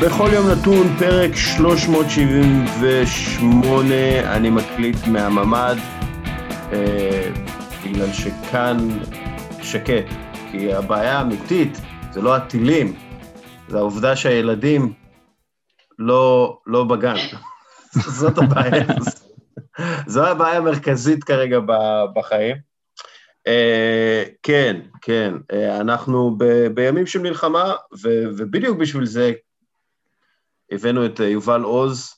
בכל יום נתון, פרק 378, אני מקליט מהממ"ד, אה, בגלל שכאן שקט, כי הבעיה האמיתית זה לא הטילים, זה העובדה שהילדים לא, לא בגן. זאת הבעיה. זו הבעיה המרכזית כרגע בחיים. Uh, כן, כן, uh, אנחנו ב, בימים של מלחמה, ו, ובדיוק בשביל זה הבאנו את uh, יובל עוז.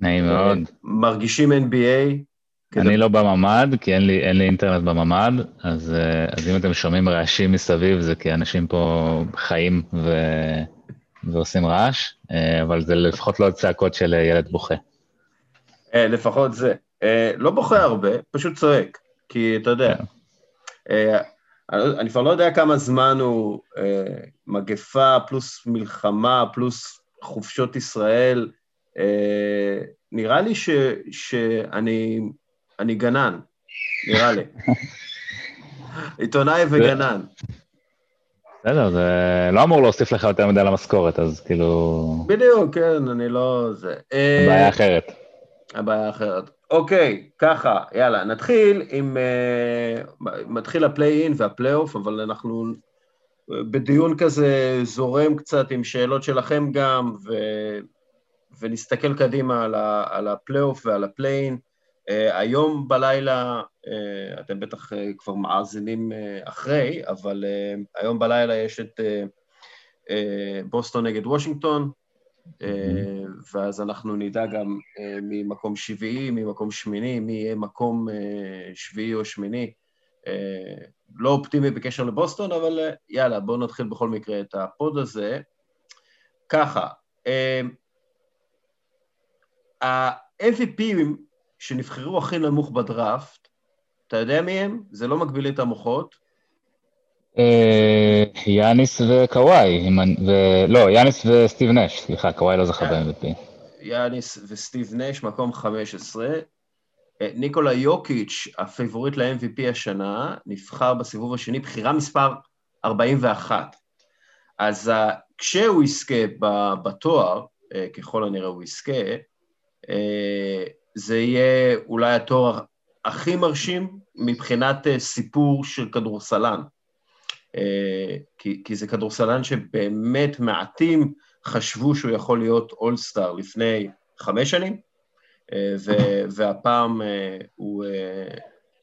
נעים מאוד. מרגישים NBA. כדי... אני לא בממ"ד, כי אין לי, אין לי אינטרנט בממ"ד, אז, אז אם אתם שומעים רעשים מסביב, זה כי אנשים פה חיים ו... ועושים רעש, אבל זה לפחות לא צעקות של ילד בוכה. לפחות זה. לא בוכה הרבה, פשוט צועק, כי אתה יודע. כן. אה, אני כבר לא יודע כמה זמן הוא אה, מגפה פלוס מלחמה פלוס חופשות ישראל. אה, נראה לי ש, שאני אני גנן, נראה לי. עיתונאי וגנן. בסדר, זה לא אמור להוסיף לך יותר מדי למשכורת, אז כאילו... בדיוק, כן, אני לא... זה... הבעיה אחרת. הבעיה אחרת. אוקיי, ככה, יאללה, נתחיל עם... Uh, מתחיל הפליי-אין והפליי-אוף, אבל אנחנו בדיון כזה זורם קצת עם שאלות שלכם גם, ו, ונסתכל קדימה על, ה, על הפליי-אוף ועל הפליי-אין. Uh, היום בלילה, uh, אתם בטח uh, כבר מאזינים uh, אחרי, אבל uh, היום בלילה יש את uh, uh, בוסטון נגד וושינגטון, אה, ואז אנחנו נדע גם אה, ממקום שביעי, ממקום שמיני, מי יהיה מקום אה, שביעי או שמיני. לא אופטימי בקשר לבוסטון, אבל יאללה, בואו נתחיל בכל מקרה את ה pod הזה. ככה, ה-MVPים שנבחרו הכי נמוך בדראפט, אתה יודע מי הם? זה לא מגביל את המוחות. אה, יאניס וקוואי, לא, יאניס וסטיב נש, סליחה, קוואי לא זכה ב-MVP. יאניס וסטיב נש, מקום 15. אה, ניקולה יוקיץ', הפייבוריט ל-MVP השנה, נבחר בסיבוב השני, בחירה מספר 41. אז אה, כשהוא יזכה בתואר, אה, ככל הנראה הוא יזכה, זה יהיה אולי התואר הכי מרשים מבחינת סיפור של כדורסלן. אה, כי, כי זה כדורסלן שבאמת מעטים חשבו שהוא יכול להיות אולסטאר לפני חמש שנים, אה, והפעם אה, הוא,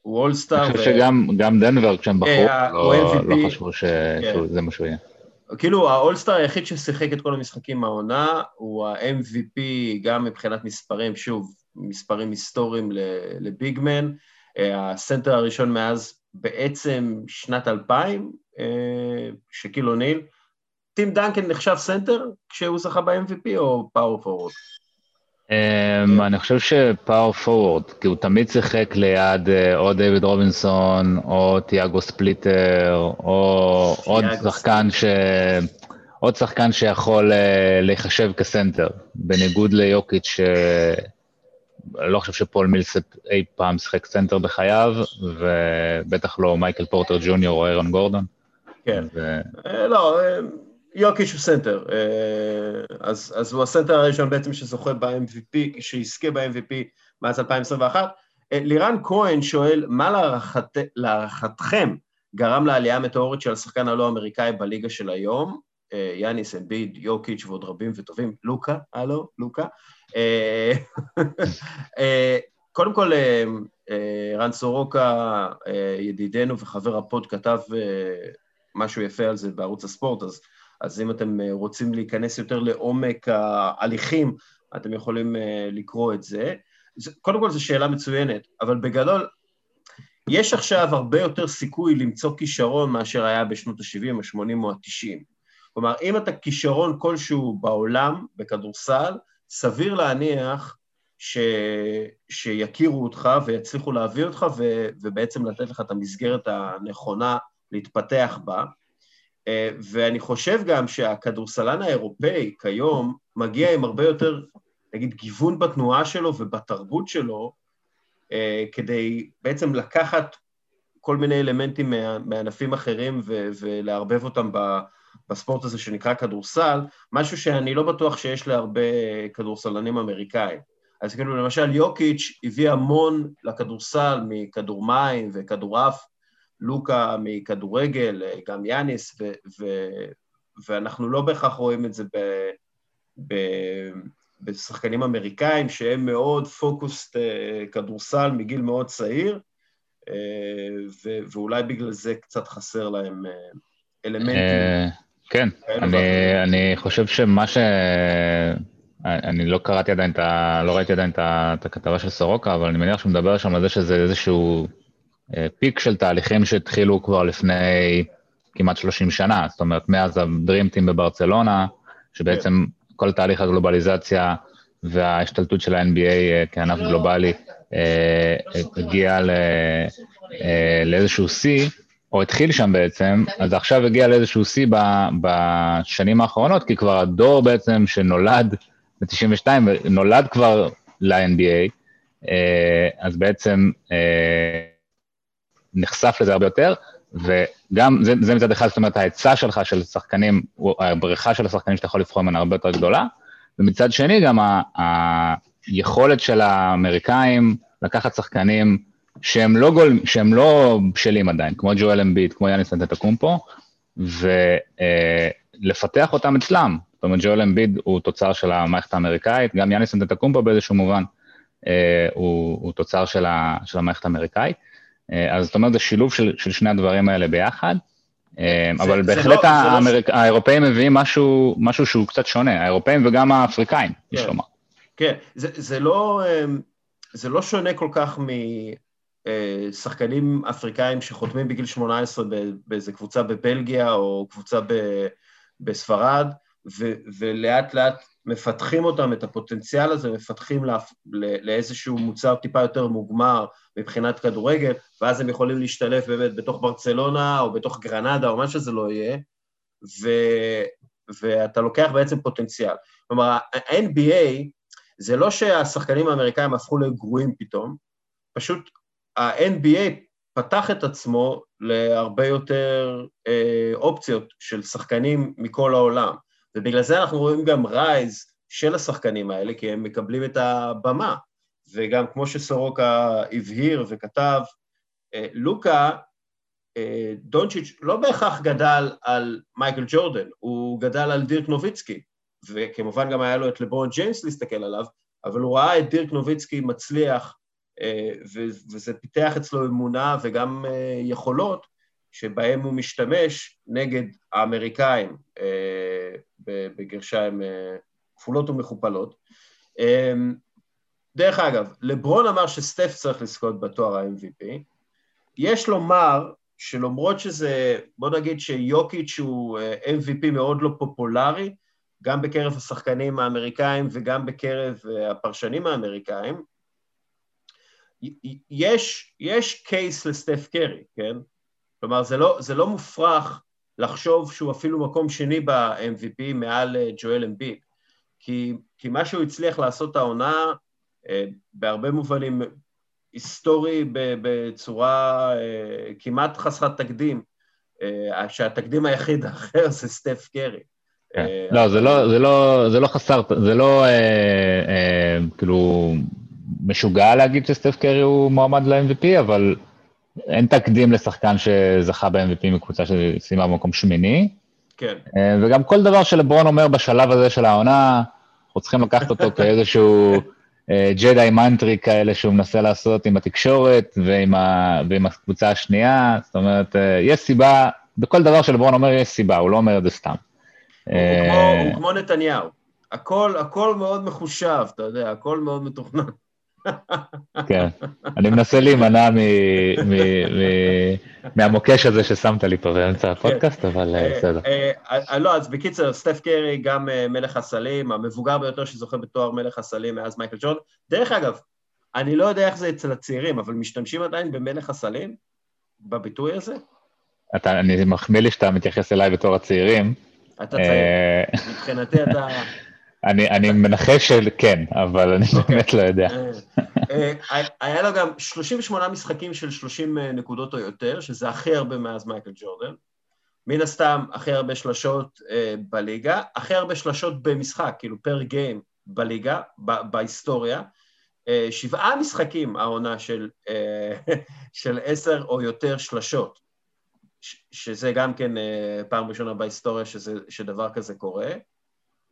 הוא אולסטאר. אני חושב ו... שגם דנבר כשהם בחרו, לא, לא חשבו כן. שזה מה שהוא יהיה. כאילו האולסטאר היחיד ששיחק את כל המשחקים מהעונה הוא ה-MVP גם מבחינת מספרים, שוב, מספרים היסטוריים ל big man, הסנטר הראשון מאז בעצם שנת 2000, אה, שאקיל אוניל. טים דנקן נחשב סנטר כשהוא זכה ב-MVP או power forward? אם, אני חושב ש power forward, כי הוא תמיד שיחק ליד אה, או דיוויד רובינסון, או תיאגו ספליטר, או עוד שחקן ש... עוד שחקן שיכול אה, להיחשב כסנטר, בניגוד ליוקיץ', ש... אני לא חושב שפול מילסאפ אי פעם שיחק סנטר בחייו, ובטח לא מייקל פורטר ג'וניור או ארון גורדון. כן. ו... אה, לא, אה, יוקיץ' הוא סנטר. אה, אז, אז הוא הסנטר הראשון בעצם שזוכה ב-MVP, שיזכה ב-MVP מאז 2021. לירן כהן שואל, מה להערכת, להערכתכם גרם לעלייה המטאורית של השחקן הלא אמריקאי בליגה של היום? יאניס, אמביד, יוקיץ' ועוד רבים וטובים. לוקה, הלו, לוקה. קודם כל, רן סורוקה, ידידנו וחבר הפוד, כתב משהו יפה על זה בערוץ הספורט, אז, אז אם אתם אה, רוצים להיכנס יותר לעומק ההליכים, אתם יכולים אה, לקרוא את זה. קודם כל זו שאלה מצוינת, אבל בגדול, יש עכשיו הרבה יותר סיכוי למצוא כישרון מאשר היה בשנות ה-70, ה-80 או ה-90. כלומר, אם אתה כישרון כלשהו בעולם, בכדורסל, סביר להניח ש... שיכירו אותך ויצליחו להביא אותך ו... ובעצם לתת לך את המסגרת הנכונה להתפתח בה, ואני חושב גם שהכדורסלן האירופאי כיום מגיע עם הרבה יותר, נגיד, גיוון בתנועה שלו ובתרבות שלו, אה, כדי בעצם לקחת כל מיני אלמנטים מענפים אחרים ו- ולערבב אותם בספורט הזה שנקרא כדורסל, משהו שאני לא בטוח שיש להרבה כדורסלנים אמריקאים. אז כאילו למשל יוקיץ' הביא המון לכדורסל מכדור מים וכדורעף, לוקה מכדורגל, גם יאניס, ו- ו- ואנחנו לא בהכרח רואים את זה ב- ב- בשחקנים אמריקאים שהם מאוד פוקוסט אה, כדורסל מגיל מאוד צעיר, אה, ו- ואולי בגלל זה קצת חסר להם אה, אלמנטים. כן, אני, אני חושב שמה ש... אני לא קראתי עדיין את ה... לא ראיתי עדיין את הכתבה של סורוקה, אבל אני מניח שהוא מדבר שם על זה שזה איזשהו פיק של תהליכים שהתחילו כבר לפני כמעט 30 שנה, זאת אומרת, מאז הדרימטים בברצלונה, שבעצם. כל תהליך הגלובליזציה וההשתלטות של ה-NBA כענף גלובלי הגיע לאיזשהו שיא, או התחיל שם בעצם, אז עכשיו הגיע לאיזשהו שיא בשנים האחרונות, כי כבר הדור בעצם שנולד ב-92, נולד כבר ל-NBA, אז בעצם נחשף לזה הרבה יותר, וגם זה, זה מצד אחד, זאת אומרת, ההיצע שלך של שחקנים, הבריכה של השחקנים שאתה יכול לבחור ממנה הרבה יותר גדולה, ומצד שני גם ה, היכולת של האמריקאים לקחת שחקנים שהם לא, גול, שהם לא בשלים עדיין, כמו ג'ואל אמביט, כמו יאניס נטטקומפו, ולפתח אותם אצלם. זאת אומרת, ג'ואל אמביט הוא תוצר של המערכת האמריקאית, גם יאניס נטטקומפו באיזשהו מובן הוא, הוא תוצר של, ה, של המערכת האמריקאית. אז זאת אומרת, זה שילוב של, של שני הדברים האלה ביחד. זה, אבל זה בהחלט לא, האמריק... לא... האירופאים מביאים משהו, משהו שהוא קצת שונה, האירופאים וגם האפריקאים, כן. יש לומר. כן, זה, זה, לא, זה לא שונה כל כך משחקנים אפריקאים שחותמים בגיל 18 באיזה קבוצה בבלגיה או קבוצה ב, בספרד, ו, ולאט לאט מפתחים אותם, את הפוטנציאל הזה, מפתחים לא, לאיזשהו מוצר טיפה יותר מוגמר מבחינת כדורגל, ואז הם יכולים להשתלב באמת בתוך ברצלונה או בתוך גרנדה או מה שזה לא יהיה, ו, ואתה לוקח בעצם פוטנציאל. כלומר, ה-NBA זה לא שהשחקנים האמריקאים הפכו לגרועים פתאום, פשוט ה-NBA פתח את עצמו להרבה יותר אה, אופציות של שחקנים מכל העולם. ובגלל זה אנחנו רואים גם רייז של השחקנים האלה, כי הם מקבלים את הבמה. וגם כמו שסורוקה הבהיר וכתב, אה, לוקה, אה, דונצ'יץ' לא בהכרח גדל על מייקל ג'ורדן, הוא גדל על דירק נוביצקי, וכמובן גם היה לו את לברון ג'יימס להסתכל עליו, אבל הוא ראה את דירק נוביצקי מצליח, אה, וזה פיתח אצלו אמונה וגם יכולות, שבהם הוא משתמש נגד האמריקאים, בגרשיים כפולות ומכופלות. דרך אגב, לברון אמר שסטף צריך לזכות בתואר ה-MVP. יש לומר שלמרות שזה, בוא נגיד שיוקיץ' הוא אה, MVP מאוד לא פופולרי, גם בקרב השחקנים האמריקאים וגם בקרב אה, הפרשנים האמריקאים, יש, יש קייס לסטף קרי, כן? כלומר, זה לא, זה לא מופרך לחשוב שהוא אפילו מקום שני ב-MVP מעל אה, ג'ואל אמביט, כי, כי מה שהוא הצליח לעשות העונה, אה, בהרבה מובנים היסטורי בצורה אה, כמעט חסרת תקדים, שהתקדים היחיד האחר זה סטף קרי. כן. לא, זה לא, זה לא, זה לא חסר, זה לא אה, אה, כאילו משוגע להגיד שסטף קרי הוא מועמד ל-MVP, אבל אין תקדים לשחקן שזכה ב-MVP מקבוצה שסיימה במקום שמיני. כן. אה, וגם כל דבר שלברון אומר בשלב הזה של העונה, אנחנו צריכים לקחת אותו כאיזשהו ג'די אה, מנטרי כאלה שהוא מנסה לעשות עם התקשורת ועם, ה, ועם הקבוצה השנייה. זאת אומרת, אה, יש סיבה, בכל דבר שלברון אומר יש סיבה, הוא לא אומר את זה סתם. הוא, כמו, הוא כמו נתניהו. הכל, הכל מאוד מחושב, אתה יודע, הכל מאוד מתוכנן. כן, אני מנסה להימנע מהמוקש הזה ששמת לי פה באמצע הפודקאסט, אבל אה, בסדר. אה, אה, לא, אז בקיצר, סטף קרי גם מלך הסלים, המבוגר ביותר שזוכה בתואר מלך הסלים מאז מייקל ג'ון. דרך אגב, אני לא יודע איך זה אצל הצעירים, אבל משתמשים עדיין במלך הסלים? בביטוי הזה? אני מחמיא לי שאתה מתייחס אליי בתור הצעירים. אתה צעיר, מבחינתי אתה... אני, אני מנחש שכן, אבל אני. אוקיי. באמת לא יודע. אה, אה, היה לו גם 38 משחקים של 30 אה, נקודות או יותר, שזה הכי הרבה מאז מייקל ג'ורדן. מן הסתם, הכי הרבה שלשות אה, בליגה, הכי הרבה שלשות במשחק, כאילו פר גיים בליגה, ב- בהיסטוריה. אה, שבעה משחקים העונה של, אה, של עשר או יותר שלשות, ש- שזה גם כן אה, פעם ראשונה בהיסטוריה שזה, שדבר כזה קורה.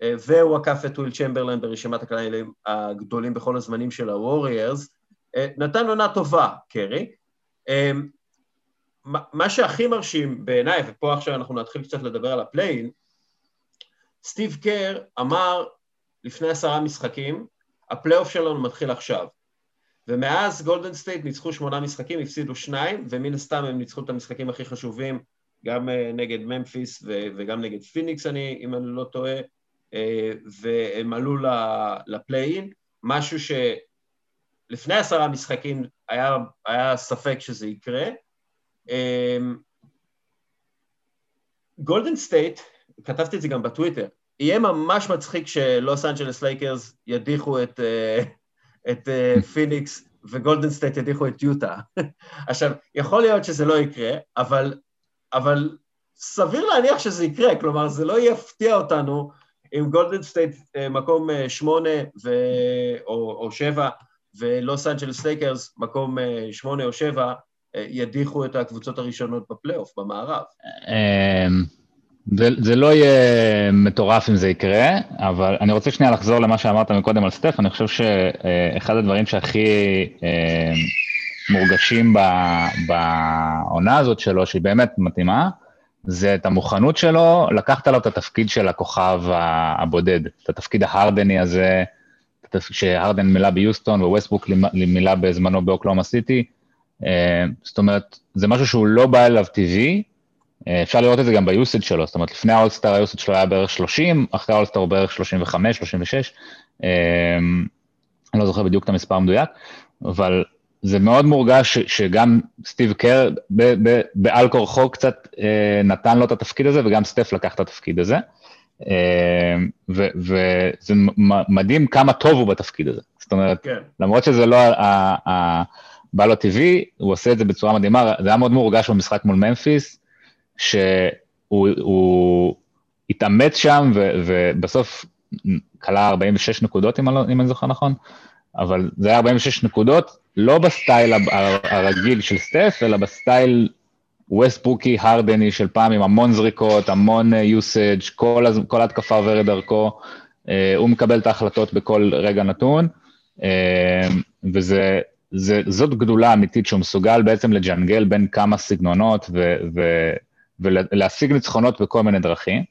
אה, והוא עקף את וויל צ'מברלן ברשימת הקלעים הגדולים בכל הזמנים של הווריירס. אה, נתן עונה טובה, קרי. אה, מה שהכי מרשים בעיניי, ופה עכשיו אנחנו נתחיל קצת לדבר על ה play-in, סטיב קר אמר לפני עשרה משחקים, הפלייאוף שלנו מתחיל עכשיו. ומאז גולדן סטייט ניצחו שמונה משחקים, הפסידו שניים, ומן הסתם הם ניצחו את המשחקים הכי חשובים, גם נגד ממפיס וגם נגד פיניקס, אני, אם אני לא טועה, והם עלו ל play-in, משהו שלפני עשרה משחקים היה, היה ספק שזה יקרה. גולדן סטייט, כתבתי את זה גם בטוויטר, יהיה ממש מצחיק שלוס אנג'לס לייקרס ידיחו את, את פיניקס וגולדן סטייט ידיחו את יוטה. עכשיו, יכול להיות שזה לא יקרה, אבל, אבל סביר להניח שזה יקרה, כלומר זה לא יפתיע אותנו אם גולדן סטייט מקום שמונה ו... או, או שבע ולוס אנג'לס לייקרס מקום שמונה או שבע ידיחו את הקבוצות הראשונות בפלייאוף, במערב. זה, זה לא יהיה מטורף אם זה יקרה, אבל אני רוצה שנייה לחזור למה שאמרת מקודם על סטף, אני חושב שאחד הדברים שהכי מורגשים בעונה הזאת שלו, שהיא באמת מתאימה, זה את המוכנות שלו, לקחת לו את התפקיד של הכוכב הבודד, את התפקיד ההרדני הזה, שהרדן מילא ביוסטון וווסטבוק מילא בזמנו באוקלהומה סיטי, זאת אומרת, זה משהו שהוא לא בא אליו טבעי, אפשר לראות את זה גם ביוסד שלו, זאת אומרת, לפני האולסטאר היוסד שלו היה בערך 30, אחרי האולסטאר הוא בערך 35, 36, אני לא זוכר בדיוק את המספר המדויק, אבל זה מאוד מורגש שגם סטיב קר בעל כורחו קצת נתן לו את התפקיד הזה, וגם סטף לקח את התפקיד הזה. וזה מדהים כמה טוב הוא בתפקיד הזה. זאת אומרת, כן. למרות שזה לא בא לו טבעי, הוא עושה את זה בצורה מדהימה, זה היה מאוד מורגש במשחק מול ממפיס, שהוא התאמץ שם, ובסוף קלע 46 נקודות, אם אני, אם אני זוכר נכון, אבל זה היה 46 נקודות, לא בסטייל הרגיל של סטף, אלא בסטייל ווסטברוקי הרדני של פעם, עם המון זריקות, המון usage, כל, כל התקפה עוברת דרכו, הוא מקבל את ההחלטות בכל רגע נתון, וזה... זה, זאת גדולה אמיתית שהוא מסוגל בעצם לג'נגל בין כמה סגנונות ו, ו, ולהשיג ניצחונות בכל מיני דרכים.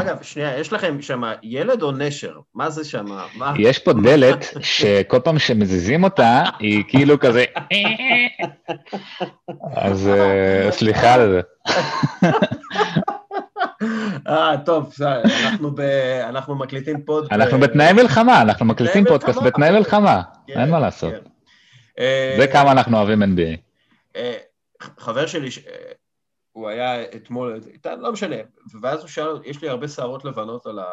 אגב, שנייה, יש לכם שם ילד או נשר? מה זה שם? מה? יש פה דלת שכל פעם שמזיזים אותה, היא כאילו כזה... אז סליחה על זה. אה, טוב, אנחנו, ב... אנחנו מקליטים פודקאסט. אנחנו. בתנאי מלחמה, אנחנו מקליטים פודקאסט בתנאי מלחמה, כן, אין מה לעשות. כן. זה כמה אנחנו אוהבים NBA. חבר שלי, הוא היה אתמול, לא משנה, ואז הוא שאל, יש לי הרבה שערות לבנות על, ה,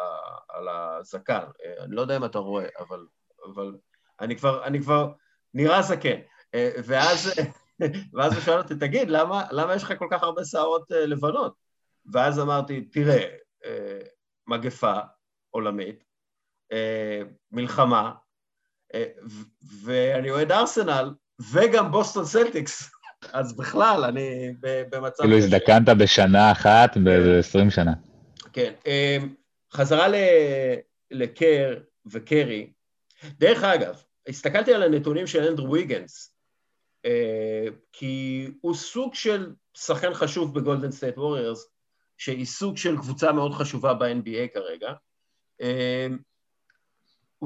על הזקן, אני לא יודע אם אתה רואה, אבל, אבל אני, כבר, אני כבר נראה זקן. ואז, ואז הוא שאל אותי, תגיד, למה, למה יש לך כל כך הרבה שערות לבנות? ואז אמרתי, תראה, מגפה עולמית, מלחמה, ואני אוהד ארסנל, וגם בוסטון סלטיקס, אז בכלל, אני במצב... כאילו הזדקנת בשנה אחת באיזה 20 שנה. כן. חזרה לקר וקרי. דרך אגב, הסתכלתי על הנתונים של אנדרו ויגנס, כי הוא סוג של שחקן חשוב בגולדן סטייט ווריורס, שהיא סוג של קבוצה מאוד חשובה ב-NBA כרגע.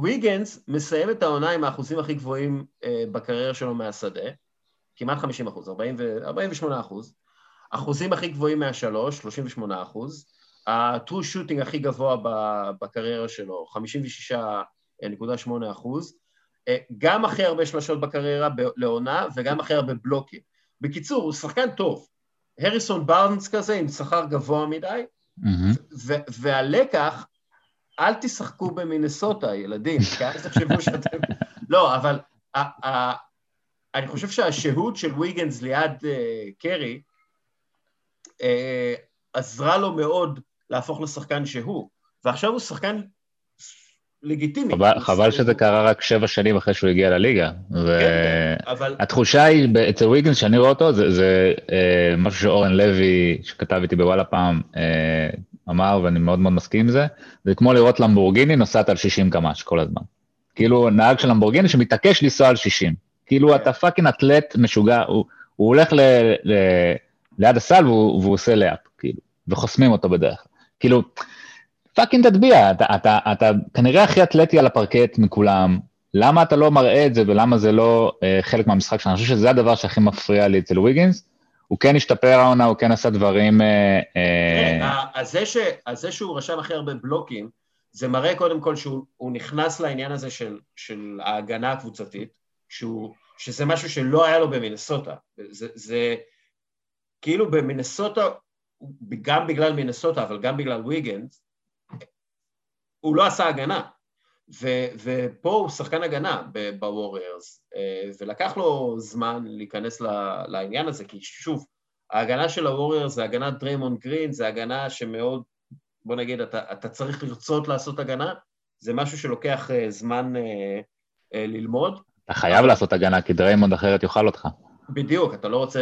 ויגנס מסיים את העונה עם האחוזים הכי גבוהים בקריירה שלו מהשדה, כמעט 50 אחוז, 48 אחוז, אחוזים הכי גבוהים מהשלוש, 38 אחוז, ה-true shooting הכי גבוה בקריירה שלו, 56.8 אחוז, גם הכי הרבה שלשות בקריירה לעונה וגם הכי הרבה בלוקים. בקיצור, הוא שחקן טוב. הריסון בארנס כזה עם שכר גבוה מדי, mm-hmm. והלקח, אל תשחקו במינסוטה, ילדים, כי אל תחשבו שאתם... לא, אבל אני חושב שהשהות של ויגנס ליד uh, קרי, אה, עזרה לו מאוד להפוך לשחקן שהוא, ועכשיו הוא שחקן לגיטימי. חבל, חבל שזה קרה רק שבע שנים אחרי שהוא הגיע לליגה. כן, אבל... והתחושה היא, אצל ויגנס, שאני רואה אותו, זה, זה אה, משהו שאורן לוי, שכתב איתי בוואלה פעם, אה, אמר, ואני מאוד מאוד מסכים עם זה, זה כמו לראות למבורגיני נוסעת על 60 קמ"ש כל הזמן. כאילו, נהג של למבורגיני שמתעקש לנסוע על 60. כאילו, כן. אתה fucking אתלט משוגע, הוא, הוא הולך ל, ל, ליד הסל והוא, והוא עושה layup, כאילו, וחוסמים אותו בדרך. כאילו, fucking תטביע, אתה, אתה, אתה כנראה הכי אתלטי על הפרקט מכולם, למה אתה לא מראה את זה ולמה זה לא אה, חלק מהמשחק שלנו? אני חושב שזה הדבר שהכי מפריע לי אצל ויגינס. הוא כן השתפר העונה, הוא כן עשה דברים... אה, אה... כן, אז זה, ש, אז זה שהוא רשם הכי הרבה בלוקים, זה מראה קודם כל שהוא נכנס לעניין הזה של, של ההגנה הקבוצתית, שהוא, שזה משהו שלא היה לו במינסוטה. זה, זה כאילו במינסוטה, גם בגלל מינסוטה, אבל גם בגלל ויגנס, הוא לא עשה הגנה, ו, ופה הוא שחקן הגנה בווריירס, אה, ולקח לו זמן להיכנס לעניין הזה, כי שוב, ההגנה של הווריירס זה הגנת דריימונד גרין, זה הגנה שמאוד, בוא נגיד, אתה, אתה צריך לרצות לעשות הגנה, זה משהו שלוקח אה, זמן אה, ללמוד. אתה חייב. לעשות הגנה, כי דריימונד אחרת יאכל אותך. בדיוק, אתה לא רוצה,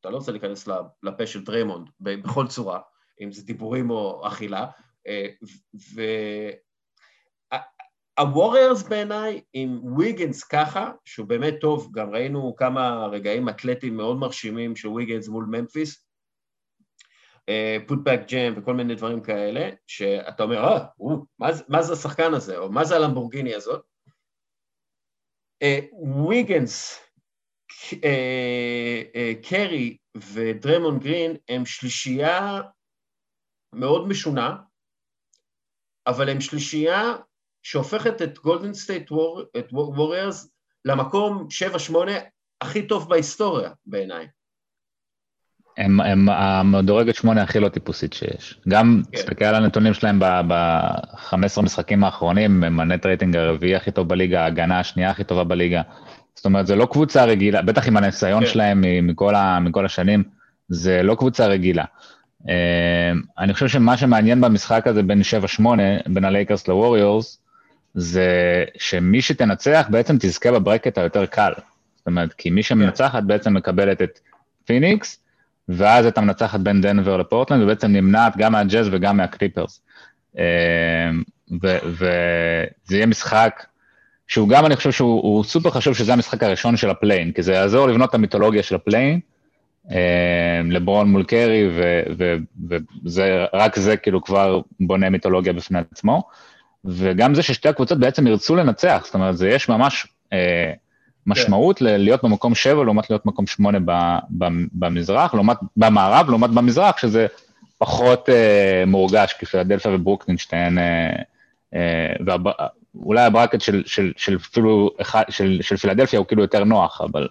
אתה לא רוצה להיכנס לפה של דריימונד בכל צורה, אם זה דיבורים או אכילה, והווריירס בעיניי עם ויגנס ככה, שהוא באמת טוב, גם ראינו כמה רגעים אתלטיים מאוד מרשימים של ויגנס מול ממפיס, פוטבק ג'ם וכל מיני דברים כאלה, שאתה אומר, אה, מה זה השחקן הזה, או מה זה הלמבורגיני הזאת? ויגנס, קרי ודרמון גרין הם שלישייה מאוד משונה, אבל הם שלישייה שהופכת את גולדן סטייט ווריירס למקום 7-8 הכי טוב בהיסטוריה בעיניי. הם, הם המדורגת שמונה הכי לא טיפוסית שיש. גם, כן. תסתכל על הנתונים שלהם ב-15 משחקים האחרונים, הם ה net rating הרביעי הכי טוב בליגה, ההגנה השנייה הכי טובה בליגה. זאת אומרת, זה לא קבוצה רגילה, בטח עם הניסיון כן. שלהם מכל, ה, מכל השנים, זה לא קבוצה רגילה. אמ, אני חושב שמה שמעניין במשחק הזה בין 7-8, בין הלייקרס לווריורס, זה שמי שתנצח בעצם תזכה ב bracket היותר קל. זאת אומרת, כי מי שמנצחת בעצם מקבלת את פיניקס, ואז את המנצחת בין דנבר לפורטלנד, ובעצם נמנעת גם מהג'אז וגם מהקליפרס. אמ, וזה יהיה משחק שהוא גם, אני חושב שהוא סופר חשוב שזה המשחק הראשון של ה play-in, כי זה יעזור לבנות את המיתולוגיה של ה play-in, אמ, לברון מול קרי, וזה, רק זה כאילו כבר בונה מיתולוגיה בפני עצמו. וגם זה ששתי הקבוצות בעצם ירצו לנצח, זאת אומרת, זה יש ממש אה, משמעות כן. להיות במקום שבע לעומת להיות במקום שמונה במזרח, לעומת, במערב, לעומת במזרח, שזה פחות אה, מורגש, כי פילדלפיה וברוקלין שתיהן, אה, אה, ואולי הברקט של, של, של, אפילו, של, של פילדלפיה הוא כאילו יותר נוח, אבל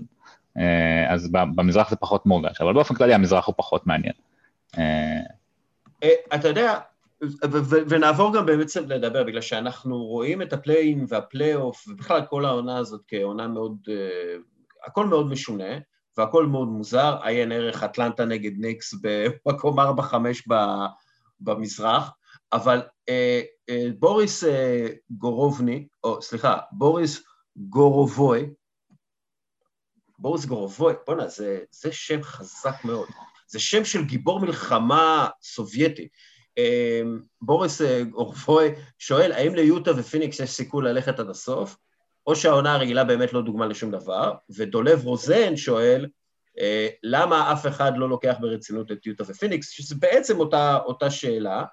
אה, אז במזרח זה פחות מורגש, אבל באופן כללי המזרח הוא פחות מעניין. אה, אה, אתה יודע, ונעבור גם באמת לדבר, בגלל שאנחנו רואים את הפלייאים והפלייאוף, ובכלל כל העונה הזאת כעונה מאוד, הכל מאוד משונה, והכל מאוד מוזר, עיין ערך אטלנטה נגד ניקס במקום 4-5 במזרח, אבל בוריס גורובני, או סליחה, בוריס גורובוי, בוריס גורובוי, בואנה, זה, זה שם חזק מאוד. זה שם של גיבור מלחמה סובייטי. אמ, בוריס אה, גורובוי שואל, האם ליוטה ופיניקס יש סיכוי ללכת עד הסוף, או שהעונה הרגילה באמת לא דוגמה לשום דבר? ודולב רוזן שואל, אה, למה אף אחד לא לוקח ברצינות את יוטה ופיניקס, שזה בעצם אותה, אותה שאלה,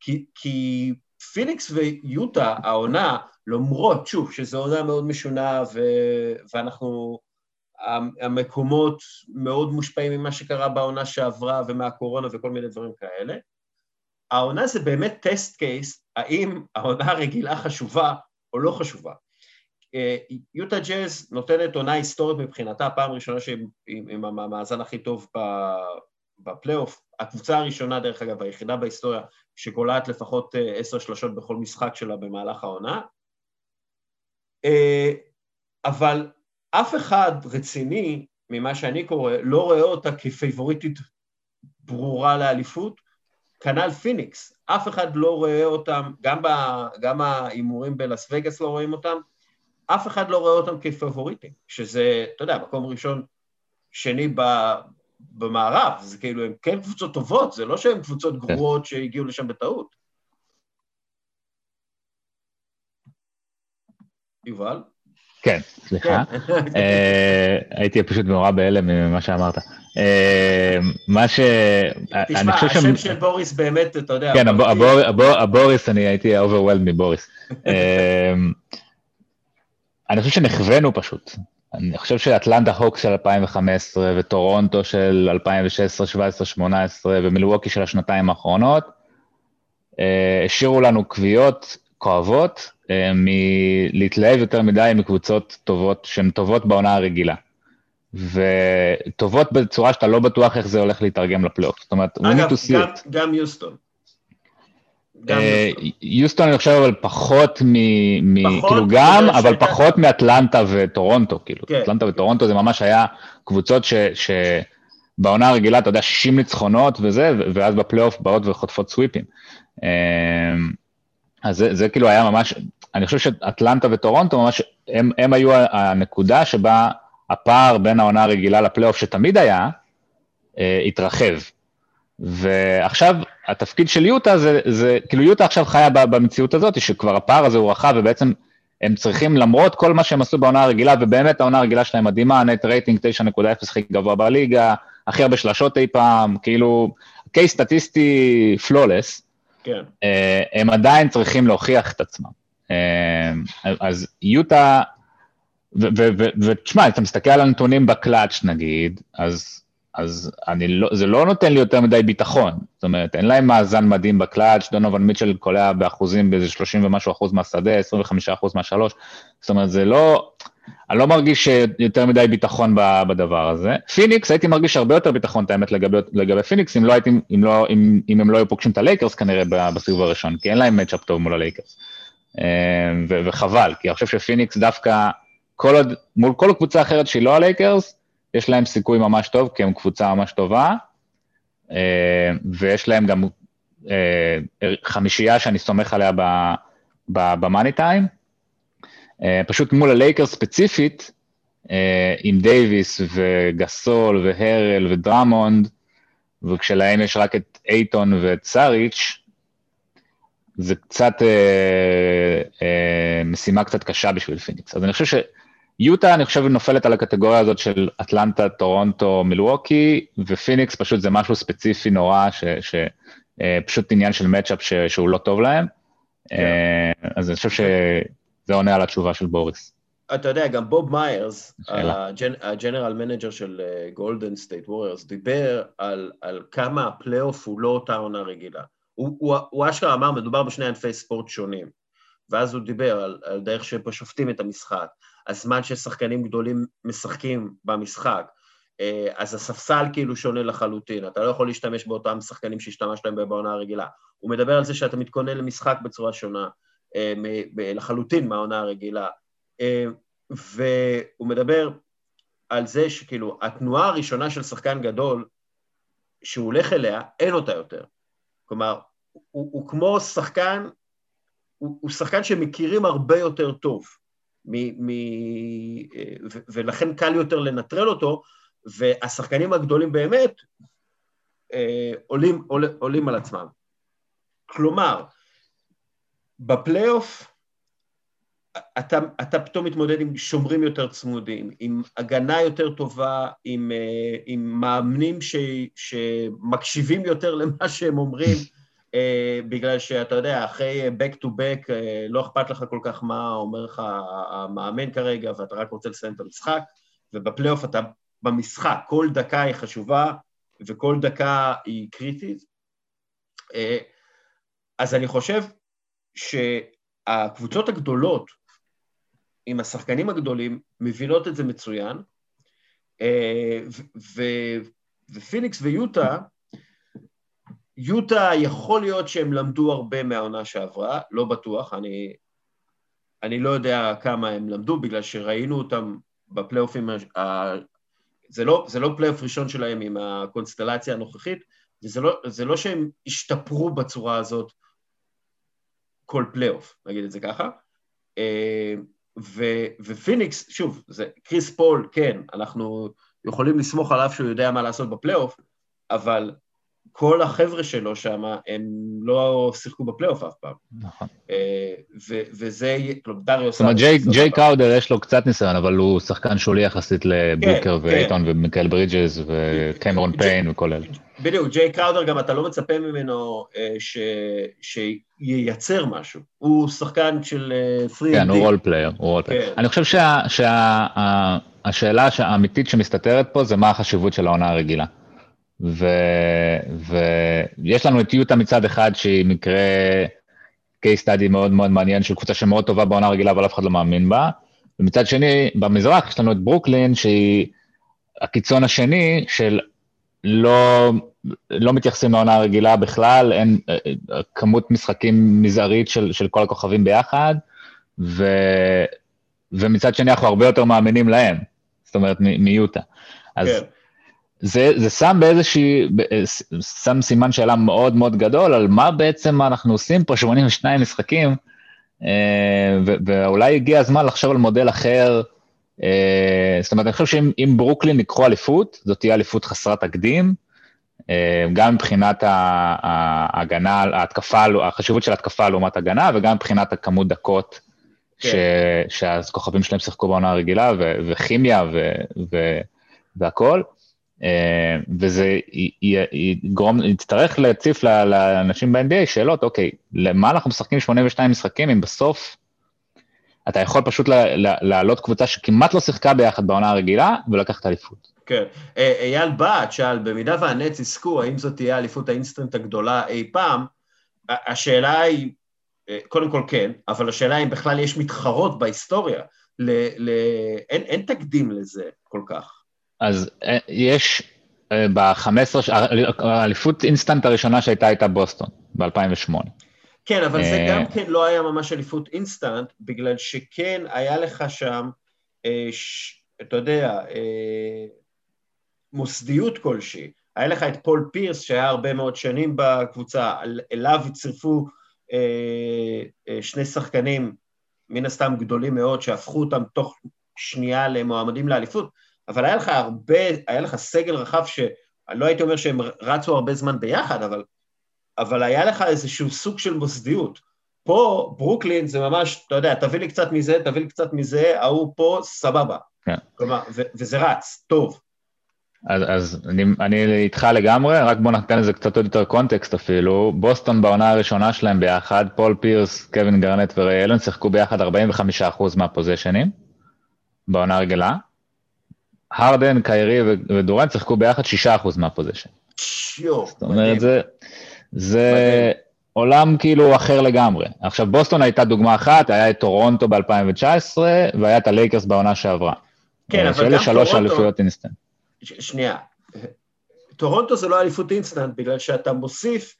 כי, כי פיניקס ויוטה, העונה, למרות, שוב, שזו עונה מאוד משונה ו, ואנחנו המקומות מאוד מושפעים ממה שקרה בעונה שעברה ומהקורונה וכל מיני דברים כאלה. העונה זה באמת טסט קייס, האם העונה הרגילה חשובה או לא חשובה. אה, יוטה ג'אז נותנת עונה היסטורית מבחינתה, הפעם הראשונה שהיא עם המאזן הכי טוב בפלייאוף, הקבוצה הראשונה דרך אגב, היחידה בהיסטוריה שקולעת לפחות אה, עשר שלושות בכל משחק שלה במהלך העונה, אה, אבל אף אחד רציני, ממה שאני קורא, לא רואה אותה כפייבוריטית ברורה לאליפות, כנ"ל פיניקס, אף אחד לא רואה אותם, גם ההימורים בלאס וגאס לא רואים אותם, אף אחד לא רואה אותם כפבוריטים, שזה, אתה יודע, מקום ראשון, שני ב, במערב, זה כאילו, הם כן קבוצות טובות, זה לא שהן קבוצות כן. גרועות שהגיעו לשם בטעות. יובל? כן, סליחה. כן. אה, הייתי פשוט מעורב בהלם ממה שאמרת. אה, מה ש... תשמע, השם של בוריס באמת, אתה יודע... כן, הבוריס, אני הייתי overwhelmed מבוריס. אה, אני חושב שנכוונו פשוט. אני חושב שאטלנטה הוקס של 2015 וטורונטו של 2016, 17, 18 ומילווקי של השנתיים האחרונות, השאירו לנו קביעות כואבות מלהתלהב יותר מדי מקבוצות טובות, שהן טובות בעונה הרגילה. וטובות בצורה שאתה לא בטוח איך זה הולך להתרגם לפלייאוף. זאת אומרת, we need to see גם, it. גם יוסטון. אה, יוסטון אני חושב אבל פחות מ... פחות כאילו גם, אבל שהייתה... פחות מאטלנטה וטורונטו, כאילו. כן. אטלנטה וטורונטו זה ממש היה קבוצות ש... ש... בעונה הרגילה, אתה יודע, 60 ניצחונות וזה, ואז בפלייאוף באות וחוטפות סוויפים. אז זה, זה כאילו היה ממש, אני חושב שאטלנטה וטורונטו ממש, הם, הם היו הנקודה שבה הפער בין העונה הרגילה לפלייאוף שתמיד היה, אה, התרחב. ועכשיו התפקיד של יוטה זה, זה, כאילו יוטה עכשיו חיה במציאות הזאת, שכבר הפער הזה הוא רחב ובעצם הם צריכים, למרות כל מה שהם עשו בעונה הרגילה, ובאמת העונה הרגילה שלהם מדהימה, נט רייטינג 9.0 הכי גבוה בליגה, הכי הרבה שלשות אי פעם, כאילו, קייס סטטיסטי פלולס, כן. אה, הם עדיין צריכים להוכיח את עצמם. אה, אז יוטה, ותשמע, אתה מסתכל על הנתונים בקלאץ' נגיד, אז, אז לא, זה לא נותן לי יותר מדי ביטחון. זאת אומרת, אין להם מאזן מדהים בקלאץ', דונובל מיטשל קולע באחוזים באיזה 30 ומשהו אחוז מהשדה, 25 אחוז מהשלוש. זאת אומרת, זה לא, אני לא מרגיש יותר מדי ביטחון בדבר הזה. פיניקס, הייתי מרגיש הרבה יותר ביטחון, את האמת, לגבי, לגבי פיניקס, אם, לא הייתי, אם, לא, אם, אם הם לא היו פוגשים את הלייקרס כנראה בסיבוב הראשון, כי אין להם matchup טוב מול הלייקרס. אה, ו- וחבל, כי אני חושב שפיניקס דווקא, כל עוד, מול כל קבוצה אחרת שהיא לא הלייקרס, יש להם סיכוי ממש טוב, כי הם קבוצה ממש טובה, אה, ויש להם גם אה, חמישייה שאני סומך עליה ב money time. אה, פשוט מול הלייקרס ספציפית, אה, עם דייוויס וגסול והרל ודרמונד, וכשלהם יש רק את אייטון ואת סאריץ', זה קצת אה, אה, משימה קצת קשה בשביל פיניקס. אז אני חושב שיוטה, אני חושב, נופלת על הקטגוריה הזאת של אטלנטה, טורונטו, מילווקי, ופיניקס פשוט זה משהו ספציפי נורא, שפשוט אה, עניין של matchup שהוא לא טוב להם. Yeah. כן. אה, אז אני חושב ש... זה עונה על התשובה של בוריס. אתה יודע, גם בוב מיירס, ה general manager של גולדן סטייט ווריורס, דיבר על, על כמה הפלייאוף הוא לא אותה עונה רגילה. הוא, הוא, הוא אשכרה אמר, מדובר בשני ענפי ספורט שונים. ואז הוא דיבר על, על דרך שפה שופטים את המשחק, הזמן ששחקנים גדולים משחקים במשחק, אה, אז הספסל כאילו שונה לחלוטין, אתה לא יכול להשתמש באותם שחקנים שהשתמשת בהם בעונה הרגילה. הוא מדבר על זה שאתה מתכונן למשחק בצורה שונה. אה, לחלוטין מהעונה הרגילה. אה, והוא מדבר על זה שכאילו, התנועה הראשונה של שחקן גדול, שהוא הולך אליה, אין אותה יותר. כלומר, הוא, הוא כמו שחקן, הוא, הוא שחקן שמכירים הרבה יותר טוב, מ, מ, אה, ו, ולכן קל יותר לנטרל אותו, והשחקנים הגדולים באמת עולים, עול, עולים על עצמם. כלומר, בפלייאוף אתה, אתה פתאום מתמודד עם שומרים יותר צמודים, עם הגנה יותר טובה, עם, אה, עם מאמנים ש, שמקשיבים יותר למה שהם אומרים, אה, בגלל שאתה יודע, אחרי back to back אה, לא אכפת לך כל כך מה אומר לך המאמן כרגע, ואתה רק רוצה לסיים את המשחק, ובפלייאוף אתה במשחק, כל דקה היא חשובה וכל דקה היא קריטית. אז אני חושב שהקבוצות הגדולות עם השחקנים הגדולים מבינות את זה מצוין, אה, ופיניקס ויוטה, יוטה יכול להיות שהם למדו הרבה מהעונה שעברה, לא בטוח, אני, אני לא יודע כמה הם למדו, בגלל שראינו אותם בפלייאופים, זה לא, זה לא פלייאוף ראשון שלהם עם הקונסטלציה הנוכחית, וזה לא, לא שהם השתפרו בצורה הזאת כל פלייאוף, נגיד את זה ככה. אה, ו, ופיניקס, שוב, זה קריס פול, כן, אנחנו יכולים לסמוך עליו שהוא יודע מה לעשות בפלייאוף, אבל כל החבר'ה שלו שם, הם לא שיחקו בפלייאוף אף פעם. נכון. אה, וזה, כלומר, דריו זאת אומרת, ג'יי קראודר יש לו קצת ניסיון, אבל הוא שחקן שולי יחסית לבוקר כן, ואייטון כן. ומיקל ברידג'ס וקמרון פיין וכל אלה. בדיוק, ג'יי קראודר גם אתה לא מצפה ממנו אה, שייצר משהו. הוא שחקן של 3D. אה, כן, הוא רול player, הוא role player. אני חושב שהשאלה האמיתית שמסתתרת פה זה מה החשיבות של העונה הרגילה. ויש לנו את יוטה מצד אחד שהיא מקרה case study מאוד מאוד מעניין של קבוצה שמאוד טובה בעונה רגילה אבל אף אחד לא מאמין בה. ומצד שני, במזרח יש לנו את ברוקלין שהיא הקיצון השני של לא, לא מתייחסים לעונה הרגילה בכלל, אין כמות משחקים מזערית של, של כל הכוכבים ביחד, ו, ומצד שני אנחנו הרבה יותר מאמינים להם, זאת אומרת מיוטה. אז כן. זה, זה שם באיזושהי, שם סימן שאלה מאוד מאוד גדול על מה בעצם אנחנו עושים פה 82 משחקים, אה, ואולי הגיע הזמן לחשוב על מודל אחר. אה, זאת אומרת, אני חושב שאם ברוקלין ייקחו אליפות, זאת תהיה אליפות חסרת תקדים, אה, גם מבחינת ההגנה, ההתקפה, החשיבות של התקפה לעומת הגנה, וגם מבחינת הכמות דקות כן. שהכוכבים שלהם שיחקו בעונה הרגילה, וכימיה והכול. אה, וזה יגרום, יצטרך להציף לאנשים ב-NBA שאלות, אוקיי, למה אנחנו משחקים 82 משחקים אם בסוף אתה יכול פשוט להעלות קבוצה שכמעט לא שיחקה ביחד בעונה הרגילה ולקחת אליפות. כן. אה, אייל בת שאל, במידה והנטס יזכו, האם זאת תהיה אליפות האינסטנט הגדולה אי פעם? השאלה היא, אה, קודם כל כן, אבל השאלה אם בכלל יש מתחרות בהיסטוריה. ל, ל, אין, אין תקדים לזה כל כך. אז אה, יש אה, ב-15, האליפות אינסטנט הראשונה שהייתה הייתה בוסטון, ב-2008. כן, אבל זה אה, גם כן לא היה ממש אליפות אינסטנט, בגלל שכן היה לך שם, אתה יודע, מוסדיות כלשהי. היה לך את פול פירס, שהיה הרבה מאוד שנים בקבוצה, אליו הצטרפו שני שחקנים, מן הסתם גדולים מאוד, שהפכו אותם תוך שנייה למועמדים לאליפות. אבל היה לך הרבה, היה לך סגל רחב שאני לא הייתי אומר שהם רצו הרבה זמן ביחד, אבל, אבל היה לך איזשהו סוג של מוסדיות. פה, ברוקלין זה ממש, אתה יודע, תביא לי קצת מזה, תביא לי קצת מזה, ההוא פה, סבבה. כן. כלומר, ו- וזה רץ, טוב. אז, אז אני, אני איתך לגמרי, רק בוא ניתן לזה קצת עוד יותר context אפילו. בוסטון בעונה הראשונה שלהם ביחד, פול פירס, קווין גארנט וריי אלן שיחקו ביחד 45% מהפוזיישנים בעונה רגילה. הרדן, קיירי ודורנט שיחקו ביחד 6% מה possession. זאת אומרת, זה, זה עולם כאילו אחר לגמרי. עכשיו, בוסטון הייתה דוגמה אחת, היה את טורונטו ב-2019, והיה את הלייקרס בעונה שעברה. כן, אבל גם טורונטו... שאלה שלוש אליפויות אינסטנט. שנייה, טורונטו זה לא אליפות אינסטנט, בגלל שאתה מוסיף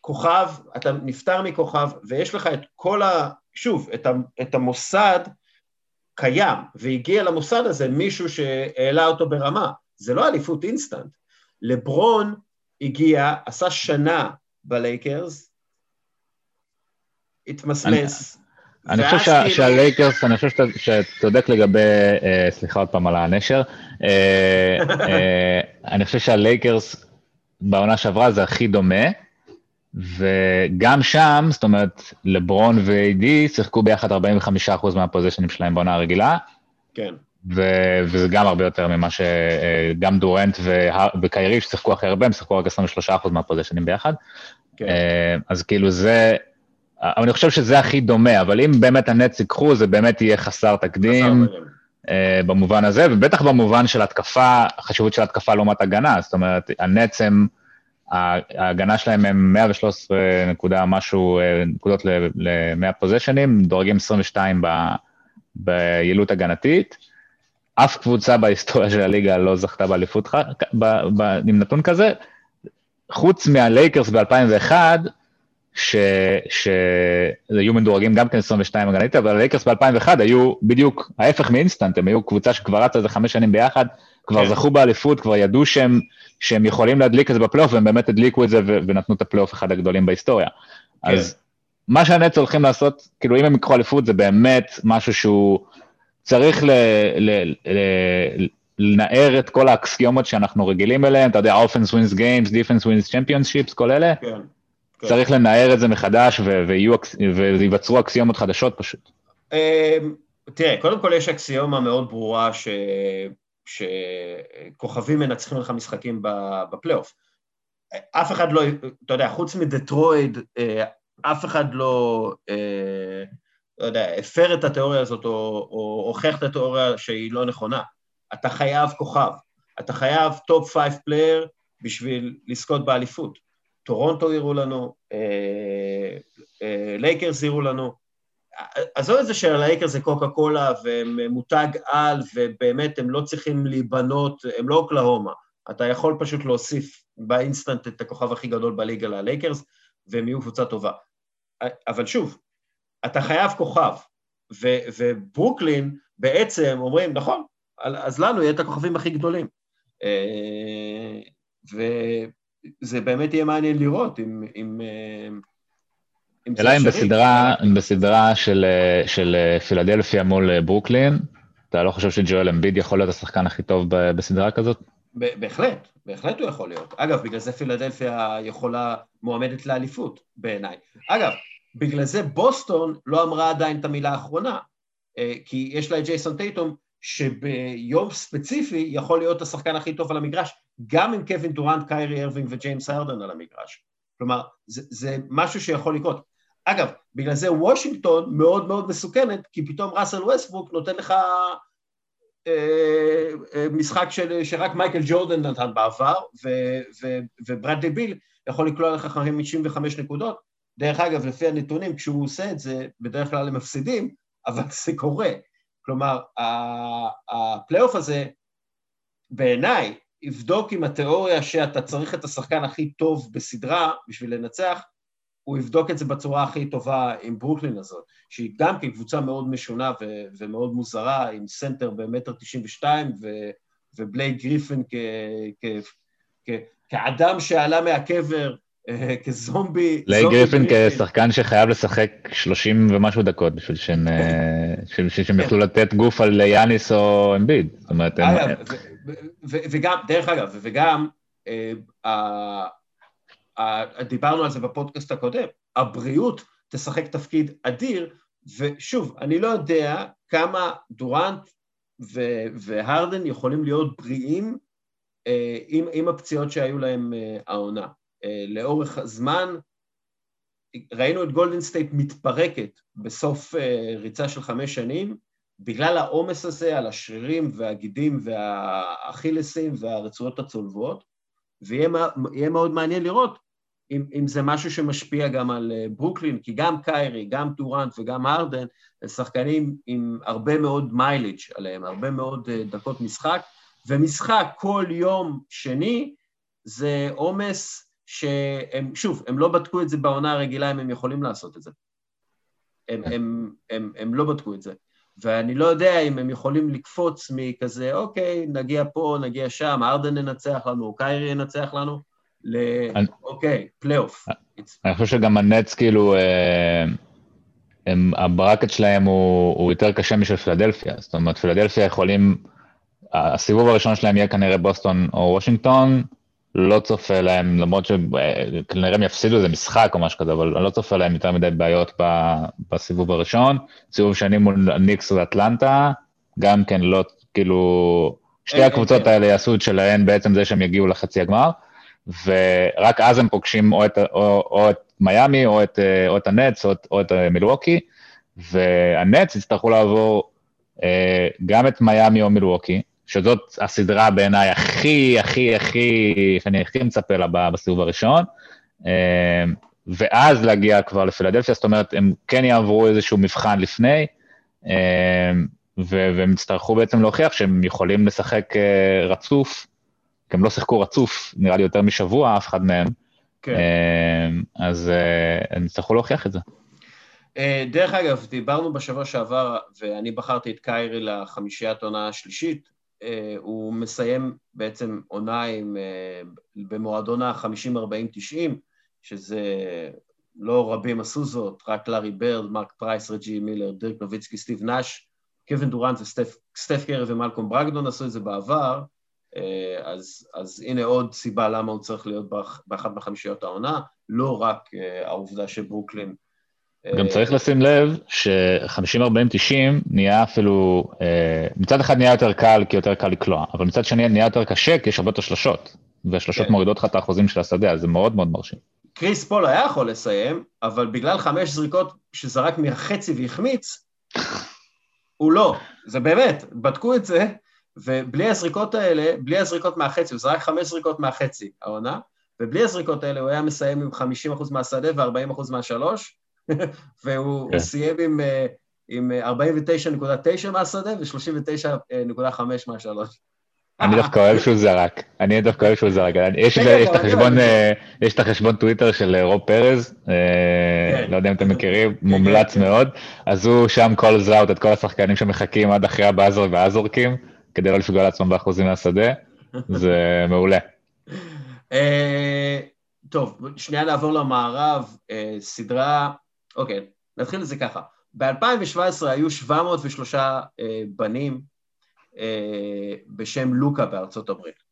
כוכב, אתה נפטר מכוכב, ויש לך את כל ה... שוב, את, ה... את המוסד קיים, והגיע למוסד הזה מישהו שהעלה אותו ברמה. זה לא אליפות אינסטנט. לברון הגיע, עשה שנה בלייקרס, התמסמס. אני חושב כאילו- שהלייקרס, אני חושב שאתה צודק לגבי, אה, סליחה עוד פעם על הנשר, אה, אה, אני חושב שהלייקרס בעונה שעברה זה הכי דומה, וגם שם, זאת אומרת, לברון ואיי-די שיחקו ביחד 45% מהפוזיישנים שלהם בעונה הרגילה. כן. ו- וזה גם הרבה יותר ממה שגם דורנט וקיירי ששיחקו הכי הרבה, הם שיחקו רק 23% מהפוזיישנים ביחד. כן. אה, אז כאילו זה, אבל אני חושב שזה הכי דומה, אבל אם באמת הנץ ייקחו, זה באמת יהיה חסר תקדים. חסר אה, במובן הזה, ובטח במובן של התקפה, החשיבות של התקפה לעומת הגנה, זאת אומרת, הנץ הם... ההגנה שלהם הם 113 נקודה משהו אה, נקודות ל-100 פוזיישנים, דורגים 22 ב, ביעילות הגנתית. אף קבוצה בהיסטוריה של הליגה לא זכתה באליפות עם נתון כזה, חוץ מהלייקרס ב-2001, שהיו מדורגים גם כן 22 הגנתית, אבל הלייקרס ב-2001 היו בדיוק ההפך מאינסטנט, הם היו קבוצה שכבר רצה איזה חמש שנים ביחד, כבר כן. זכו באליפות, כבר ידעו שהם, שהם יכולים להדליק את זה בפלייאוף, והם באמת הדליקו את זה ונתנו את הפלייאוף אחד הגדולים בהיסטוריה. כן. אז מה שהנץ הולכים לעשות, כאילו אם הם יקחו אליפות זה באמת משהו שהוא צריך ל, ל, ל, לנער את כל האקסיומות שאנחנו רגילים אליהן, אתה יודע, offense wins games, defense wins championships, כל אלה. כן. כן. צריך לנער את זה מחדש וייווצרו אקסיומות חדשות פשוט. אמ, תראה, קודם כל יש אקסיומה מאוד ברורה ש... שכוכבים מנצחים לך משחקים בפלייאוף. אף אחד לא, אתה יודע, חוץ מדטרויט, אה, אף אחד לא, אה, לא יודע, הפר את התיאוריה הזאת או, או הוכיח את התיאוריה שהיא לא נכונה. אתה חייב כוכב, אתה חייב top five player בשביל לזכות באליפות. טורונטו הראו לנו, אה, לייקרס הראו לנו. עזוב את זה שללייקרס זה קוקה קולה והם מותג על ובאמת הם לא צריכים להיבנות, הם לא אוקלהומה. אתה יכול פשוט להוסיף באינסטנט את הכוכב הכי גדול בליגה ללייקרס והם יהיו קבוצה טובה. אבל שוב, אתה חייב כוכב, ו, וברוקלין בעצם אומרים, נכון, אז לנו יהיה את הכוכבים הכי גדולים. אה, וזה באמת יהיה מעניין לראות אם... אם אלא אם בסדרה, בסדרה של, של פילדלפיה מול ברוקלין, אתה לא חושב שג'ואל אמביד יכול להיות השחקן הכי טוב בסדרה כזאת? בהחלט, בהחלט הוא יכול להיות. אגב, בגלל זה פילדלפיה יכולה, מועמדת לאליפות בעיניי. אגב, בגלל זה בוסטון לא אמרה עדיין את המילה האחרונה, אה, כי יש לה את ג'ייסון טייטום, שביום ספציפי יכול להיות השחקן הכי טוב על המגרש, גם עם קווין דורנט, קיירי ארווינג וג'יימס הרדן על המגרש. כלומר, זה, זה משהו שיכול לקרות. אגב, בגלל זה וושינגטון מאוד מאוד מסוכנת, כי פתאום ראסל ווסטברוק נותן לך אה, אה, משחק של, שרק מייקל ג'ורדן נתן בעבר, וברדלי ביל יכול לקלוע לך 55 נקודות. דרך אגב, לפי הנתונים, כשהוא עושה את זה, בדרך כלל הם מפסידים, אבל זה קורה. כלומר, הפלייאוף הזה, בעיניי, יבדוק אם התיאוריה שאתה צריך את השחקן הכי טוב בסדרה בשביל לנצח, הוא יבדוק את זה בצורה הכי טובה עם ברוקלין הזאת, שהיא גם כקבוצה מאוד משונה ו- ומאוד מוזרה, עם סנטר במטר תשעים ושתיים, ובלייק גריפן כ- כ- כ- כאדם שעלה מהקבר, אה, כזומבי. לייק גריפין כשחקן שחייב לשחק 30 ומשהו דקות בשביל שהם, אה, שהם יוכלו לתת גוף על יאניס או אמביד. זאת אומרת, הם... וגם, דרך אגב, וגם, אה, דיברנו על זה בפודקאסט הקודם, הבריאות תשחק תפקיד אדיר, ושוב, אני לא יודע כמה דורנט והרדן יכולים להיות בריאים עם, עם הפציעות שהיו להם העונה. לאורך הזמן, ראינו את גולדן סטייט מתפרקת בסוף ריצה של חמש שנים, בגלל העומס הזה על השרירים והגידים והאכילסים והרצועות הצולבות, ויהיה מאוד מעניין לראות אם, אם זה משהו שמשפיע גם על ברוקלין, כי גם קיירי, גם טורנט וגם הרדן הם שחקנים עם הרבה מאוד מיילג' עליהם, הרבה מאוד דקות משחק, ומשחק כל יום שני זה עומס שהם, שוב, הם לא בדקו את זה בעונה הרגילה אם הם יכולים לעשות את זה. הם, הם, הם, הם, הם לא בדקו את זה. ואני לא יודע אם הם יכולים לקפוץ מכזה, אוקיי, נגיע פה, נגיע שם, ארדן ינצח לנו, קיירי ינצח לנו, ל... אוקיי, פלייאוף. אני חושב שגם הנץ, כאילו, אה, הם, ה bracket שלהם הוא, הוא יותר קשה משל פילדלפיה. זאת אומרת, פילדלפיה יכולים, הסיבוב הראשון שלהם יהיה כנראה בוסטון או וושינגטון, לא צופה להם, למרות שכנראה הם יפסידו איזה משחק או משהו כזה, אבל אני לא צופה להם יותר מדי בעיות בסיבוב הראשון. סיבוב שני מול ניקס ואטלנטה, גם כן לא, כאילו, שתי הקבוצות האלה יעשו את שלהן בעצם זה שהם יגיעו לחצי הגמר, ורק אז הם פוגשים או את, או, או את מיאמי, או את, או את הנץ, או או את מילווקי, והנץ יצטרכו לעבור אה, גם את מיאמי או מילווקי, שזאת הסדרה בעיניי הכי, הכי, הכי, שאני הכי מצפה לה בסיבוב הראשון, אה, ואז להגיע כבר לפילדלפיה, זאת אומרת, הם כן יעברו איזשהו מבחן לפני, אה, והם יצטרכו בעצם להוכיח שהם יכולים לשחק אה, רצוף, כי הם לא שיחקו רצוף, נראה לי יותר משבוע, אף אחד מהם, כן. אז הם יצטרכו להוכיח את זה. דרך אגב, דיברנו בשבוע שעבר, ואני בחרתי את קיירי לחמישיית עונה השלישית, הוא מסיים בעצם עונה עם, במועדון ה-50-40-90, שזה לא רבים עשו זאת, רק לארי ברד, מרק פרייס, רג'י מילר, דירק נוביצקי, סטיב נאש, קווין דורנט וסטף קרי ומלקום ברגדון עשו את זה בעבר, אה, אז, אז הנה עוד סיבה למה הוא צריך להיות באחת מחמישיות העונה, לא רק אה, העובדה שברוקלין... אה, גם צריך לשים לב ש-50-40-90 נהיה אפילו, מצד אחד נהיה יותר קל כי יותר קל לקלוע, אבל מצד שני נהיה יותר קשה כי יש הרבה יותר שלשות, והשלשות כן. מורידות לך את האחוזים של השדה, אז זה מאוד מאוד מרשים. קריס פול היה יכול לסיים, אבל בגלל חמש זריקות שזרק מהחצי והחמיץ, הוא לא. זה באמת, בדקו את זה, ובלי הזריקות האלה, בלי הזריקות מהחצי, הוא זרק חמש זריקות מהחצי, העונה, ובלי הזריקות האלה הוא היה מסיים עם 50% מהשדה ו-40% מהשלוש, והוא כן. סיים עם, אה, עם 49.9 מהשדה ו-39.5 מהשלוש. אני דווקא אוהב שהוא זרק, אני דווקא אוהב שהוא זרק. יש את החשבון, אה, יש את החשבון טוויטר של אה, רוב פרז, אה, כן. לא יודע אם אתם מכירים, כן, מומלץ כן, מאוד, אז הוא שם כל זאוט את כל השחקנים שמחכים עד אחרי הבאזר ואז זורקים, כדי לא לפגוע לעצמם באחוזים מהשדה, זה מעולה. טוב, שנייה נעבור למערב, סדרה, אוקיי, נתחיל את זה ככה. ב-2017 היו 703 בנים אה, בשם לוקה בארצות הברית.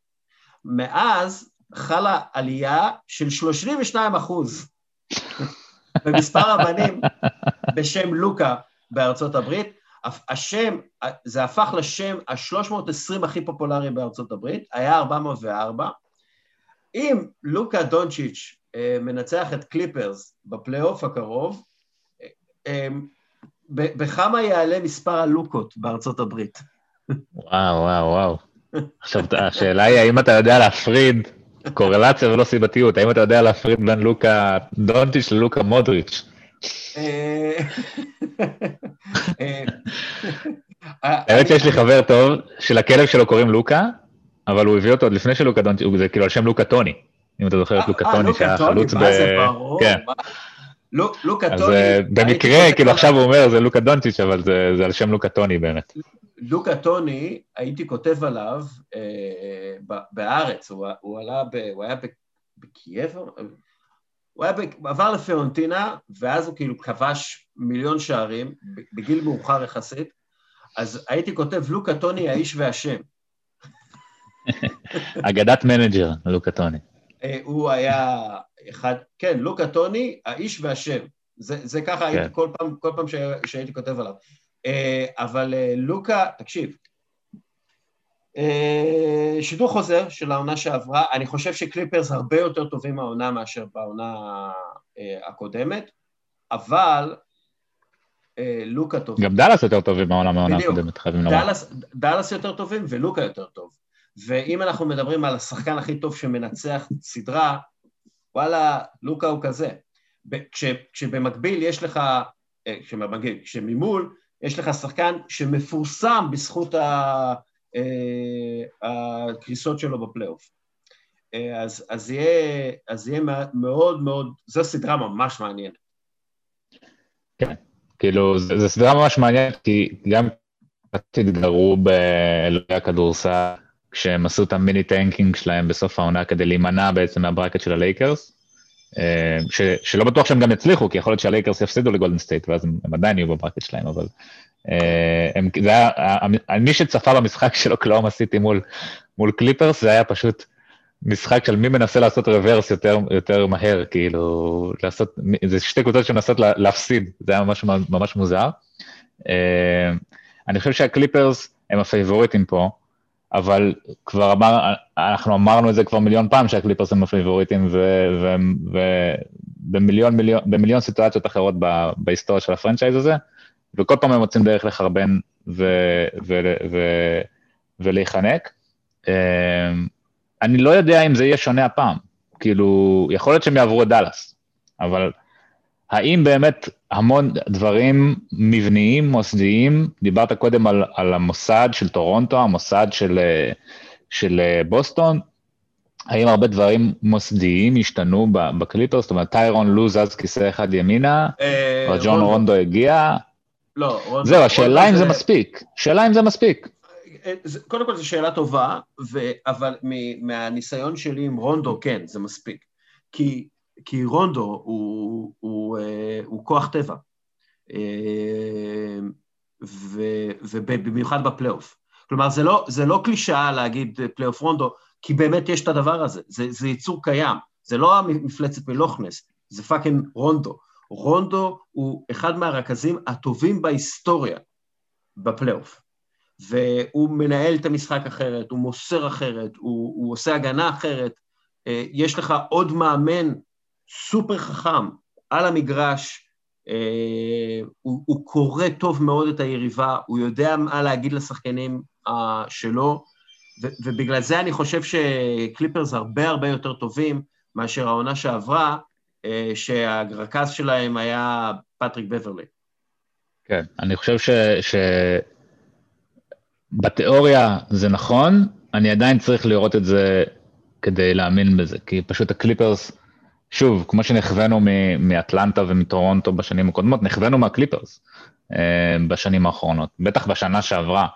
מאז חלה עלייה של 32 אחוז במספר הבנים בשם לוקה בארצות הברית. השם, זה הפך לשם ה-320 הכי פופולרי בארצות הברית, היה 404. אם לוקה דונצ'יץ' אה, מנצח את קליפרס בפלייאוף הקרוב, אה, בכמה יעלה מספר הלוקות בארצות הברית? וואו, וואו, וואו. עכשיו, השאלה היא, האם אתה יודע להפריד קורלציה ולא סיבתיות? האם אתה יודע להפריד בין לוקה דונטיץ' ללוקה מודריץ'? אה, אה, האמת שיש לי חבר טוב, שלכלב שלו קוראים לוקה, אבל הוא הביא אותו עוד לפני שלוקה דונטיץ', זה כאילו על שם לוקה טוני, אם אתה זוכר את לוקה אה, טוני, שהיה חלוץ ב... כן. לוקה טוני... אז במקרה, כאילו עכשיו הוא אומר, זה לוקה דונטיץ', אבל זה על שם לוקה טוני באמת. לוקה טוני, הייתי כותב עליו אה, בארץ, הוא היה בקייב, הוא היה, עבר לפיורנטינה, ואז הוא כאילו כבש מיליון שערים, בגיל מאוחר יחסית, אז הייתי כותב לוקה טוני, האיש והשם. אגדת מנג'ר, לוקה טוני. אה, הוא היה אחד, כן, לוקה טוני, האיש והשם. זה, זה ככה כן. הייתי כל פעם, כל פעם שהייתי כותב עליו. אה, אבל אה, לוקה, תקשיב, שידור חוזר של העונה שעברה, אני חושב שקליפרס הרבה יותר טובים מהעונה מאשר בעונה הקודמת, אבל לוקה טוב. גם דאלאס יותר טובים מהעונה מהעונה הקודמת, חייבים לומר. דאלאס יותר טובים ולוקה יותר טוב. ואם אנחנו מדברים על השחקן הכי טוב שמנצח סדרה, וואלה, לוקה הוא כזה. כש, כשבמקביל יש לך, כשממול יש לך שחקן שמפורסם בזכות אה, הקריסות שלו בפלייאוף. אה, אז, אז, יהיה, אז מאוד מאוד, זו סדרה ממש מעניינת. כן, כאילו, זו סדרה ממש מעניינת, כי גם התגרו באלוהי הכדורסל, כשהם עשו את ה mini tanking שלהם בסוף העונה כדי להימנע בעצם מה bracket של הלייקרס, אה, ש, שלא בטוח שהם גם יצליחו, כי יכול להיות שהלייקרס יפסידו לגולדן סטייט, ואז הם, הם עדיין יהיו ב bracket שלהם, אבל אה, הם, זה היה, מי שצפה במשחק של אוקלהומה סיטי מול, מול קליפרס, זה היה פשוט משחק של מי מנסה לעשות רוורס יותר, יותר מהר, כאילו, לעשות, זה שתי קבוצות שמנסות להפסיד, זה היה ממש, ממש מוזר. אה, אני חושב שהקליפרס הם הפייבוריטים פה, אבל כבר אמר, אנחנו אמרנו את זה כבר מיליון פעם שהקליפרס הם הפייבוריטים, ובמיליון מיליון, במיליון סיטואציות אחרות בהיסטוריה של ה franchise הזה, וכל פעם הם מוצאים דרך לחרבן ו- ו- ו- ולהיחנק. אמ, אני לא יודע אם זה יהיה שונה הפעם, כאילו, יכול להיות שהם יעברו את דאלאס, אבל האם באמת המון דברים מבניים, מוסדיים, דיברת קודם על, על המוסד של טורונטו, המוסד של, של בוסטון, האם הרבה דברים מוסדיים השתנו בקליפרס? זאת אומרת, טיירון לו זז כיסא אחד ימינה, רייג'ון רונדו הגיע? לא. זהו, השאלה אם זה מספיק. שאלה אם זה מספיק. אה, קודם כל זו שאלה טובה, אבל מהניסיון שלי עם רונדו, כן, זה מספיק. כי, כי רונדו הוא, הוא, אה, הוא כוח טבע, ובמיוחד בפלייאוף. כלומר, זה לא, זה לא קלישאה להגיד פלייאוף רונדו, כי באמת יש את הדבר הזה, זה, זה יצור קיים, זה לא המפלצת מלוך נס, זה fucking רונדו. רונדו הוא אחד מהרכזים הטובים בהיסטוריה בפלייאוף, והוא מנהל את המשחק אחרת, הוא מוסר אחרת, הוא, הוא עושה הגנה אחרת, אה, יש לך עוד מאמן סופר חכם על המגרש, אה, הוא, הוא קורא טוב מאוד את היריבה, הוא יודע מה להגיד לשחקנים אה, שלו, ובגלל זה אני חושב שקליפרס הרבה הרבה יותר טובים מאשר העונה שעברה, שהרכז שלהם היה פטריק בברלי. כן, אני חושב ש... ש... בתיאוריה זה נכון, אני עדיין צריך לראות את זה כדי להאמין בזה, כי פשוט הקליפרס, שוב, כמו שנכווינו מאטלנטה ומטורונטו בשנים הקודמות, נכווינו מהקליפרס אה, בשנים האחרונות, בטח בשנה שעברה.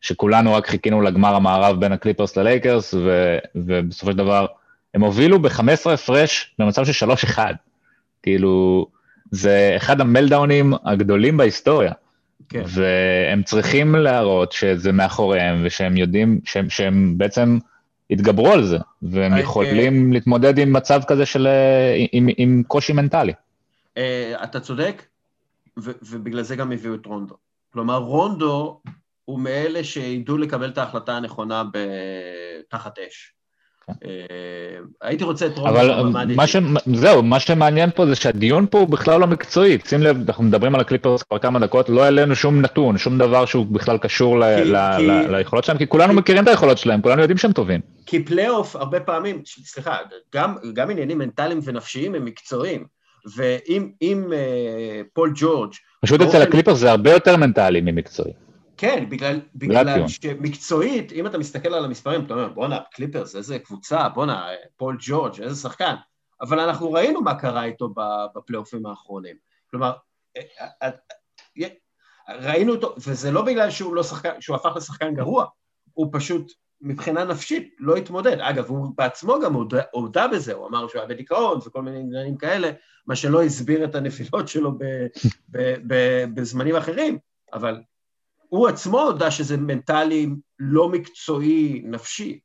שכולנו רק חיכינו לגמר המערב בין הקליפרס ללייקרס, ו, ובסופו של דבר הם הובילו ב-15 הפרש במצב של 3-1. כאילו, זה אחד המלדאונים הגדולים בהיסטוריה. כן. והם צריכים להראות שזה מאחוריהם, ושהם יודעים, שהם, שהם בעצם התגברו על זה, והם I, יכולים uh, להתמודד עם מצב כזה של, עם, עם קושי מנטלי. Uh, אתה צודק, ו- ובגלל זה גם הביאו את רונדו. כלומר, רונדו הוא מאלה שידעו לקבל את ההחלטה הנכונה תחת אש. כן. אה, הייתי רוצה את רוב אבל ש... זהו, מה שמעניין פה זה שהדיון פה הוא בכלל לא מקצועי. שים לב, אנחנו מדברים על הקליפרס כבר כמה דקות, לא העלינו שום נתון, שום דבר שהוא בכלל קשור. ליכולות שלהם, כי כולנו כי... מכירים את היכולות שלהם, כולנו יודעים שהם טובים. כי פלייאוף, הרבה פעמים, סליחה, גם, גם עניינים מנטליים ונפשיים הם מקצועיים. ואם אה, פול ג'ורג'... פשוט אצל הקליפרס זה הרבה יותר מנטלי ממקצועי. כן, בגלל, בגלל שמקצועית, אם אתה מסתכל על המספרים, אתה אומר, בואנה, קליפרס, איזה קבוצה, בואנה, פול ג'ורג', איזה שחקן. אבל אנחנו ראינו מה קרה איתו בפלייאופים האחרונים. כלומר, אה, אה, אה, ראינו אותו, וזה לא בגלל שהוא, לא שחקן, שהוא הפך לשחקן גרוע, הוא פשוט מבחינה נפשית לא התמודד. אגב, הוא בעצמו גם הודה, הודה בזה, הוא אמר שהוא היה בדיכאון וכל מיני עניינים כאלה, מה שלא הסביר את הנפילות שלו ב, ב, ב, בזמנים אחרים, אבל הוא עצמו הודה שזה מנטלי לא מקצועי נפשי,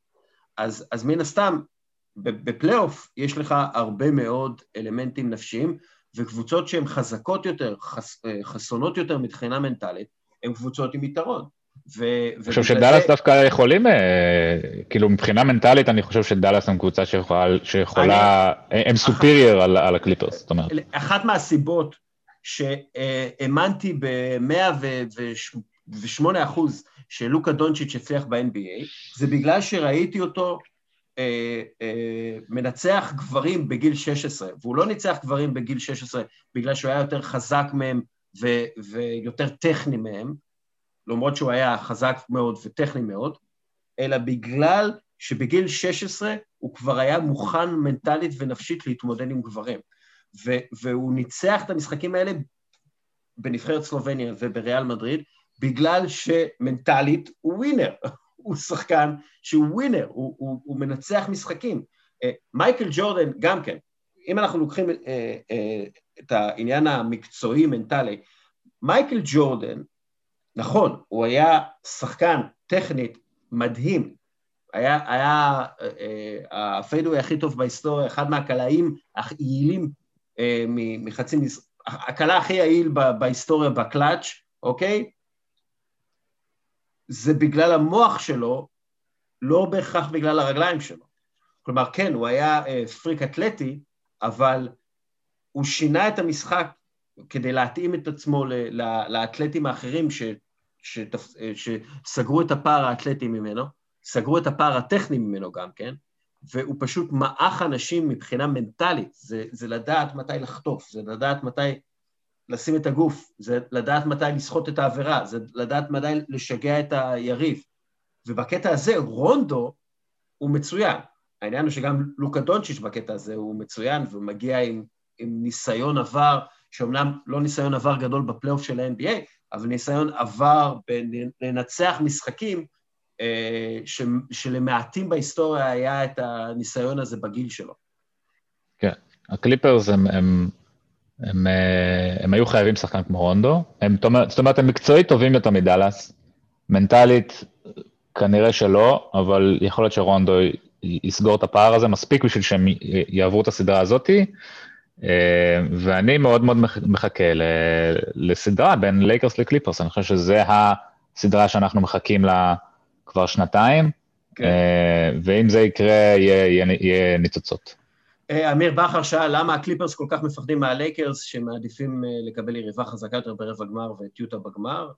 אז, אז מן הסתם בפלייאוף יש לך הרבה מאוד אלמנטים נפשיים, וקבוצות שהן חזקות יותר, חס, אה, חסונות יותר מבחינה מנטלית, הן קבוצות עם יתרון. אני חושב שדאלאס זה... דווקא יכולים, אה, כאילו מבחינה מנטלית אני חושב שדאלאס הם קבוצה שיכולה, שיכולה אני... הם סופיריור על, על הקליפרס, זאת אומרת. אחת מהסיבות שהאמנתי ב-100 ו-8 אחוז שלוקה דונצ'יץ' הצליח ב-NBA, זה בגלל שראיתי אותו אה, אה, מנצח גברים בגיל 16, והוא לא ניצח גברים בגיל 16 בגלל שהוא היה יותר חזק מהם ו- ויותר טכני מהם, למרות שהוא היה חזק מאוד וטכני מאוד, אלא בגלל שבגיל 16 הוא כבר היה מוכן מנטלית ונפשית להתמודד עם גברים. ו- והוא ניצח את המשחקים האלה בנבחרת סלובניה ובריאל מדריד, בגלל שמנטלית הוא ווינר, הוא שחקן שהוא ווינר, הוא, הוא, הוא מנצח משחקים. אה, מייקל ג'ורדן גם כן, אם אנחנו לוקחים אה, אה, את העניין המקצועי-מנטלי, מייקל ג'ורדן, נכון, הוא היה שחקן טכנית מדהים, היה, היה הפיידווי הכי טוב בהיסטוריה, אחד מהקלעים היעילים מחצי, הקלה הכי יעיל בהיסטוריה בקלאץ', אוקיי? זה בגלל המוח שלו, לא בהכרח בגלל הרגליים שלו. כלומר, כן, הוא היה אה, פריק אתלטי, אבל הוא שינה את המשחק כדי להתאים את עצמו ל, ל, לאתלטים האחרים ש, ש, אה, שסגרו את הפער האתלטי ממנו, סגרו את הפער הטכני ממנו גם כן, והוא פשוט מעך אנשים מבחינה מנטלית, זה, זה לדעת מתי לחטוף, זה לדעת מתי לשים את הגוף, זה לדעת מתי לסחוט את העבירה, זה לדעת מתי לשגע את היריב. ובקטע הזה רונדו הוא מצוין. העניין הוא שגם לוקה דונצ'יץ' בקטע הזה הוא מצוין, והוא מגיע עם, עם ניסיון עבר, שאומנם לא ניסיון עבר גדול בפלייאוף של ה-NBA, אבל ניסיון עבר בלנצח משחקים אה, ש, שלמעטים בהיסטוריה היה את הניסיון הזה בגיל שלו. כן, הקליפרס הם, הם, הם, הם, אה, הם היו חייבים שחקן כמו רונדו, הם, זאת אומרת, הם מקצועית טובים יותר מדאלאס, מנטלית כנראה שלא, אבל יכול להיות שרונדו יסגור את הפער הזה מספיק בשביל שהם יעברו את הסדרה הזאתי, אה, ואני מאוד מאוד מחכה לסדרה בין לייקרס לקליפרס, אני חושב שזה הסדרה שאנחנו מחכים לה כבר שנתיים, כן. אה, ואם זה יקרה, יהיה, יהיה, יהיה ניצוצות. אה, אמיר בכר שאל למה הקליפרס כל כך מפחדים מהלייקרס, שמעדיפים לקבל יריבה חזקה יותר ברבע גמר ואת יוטה בגמר.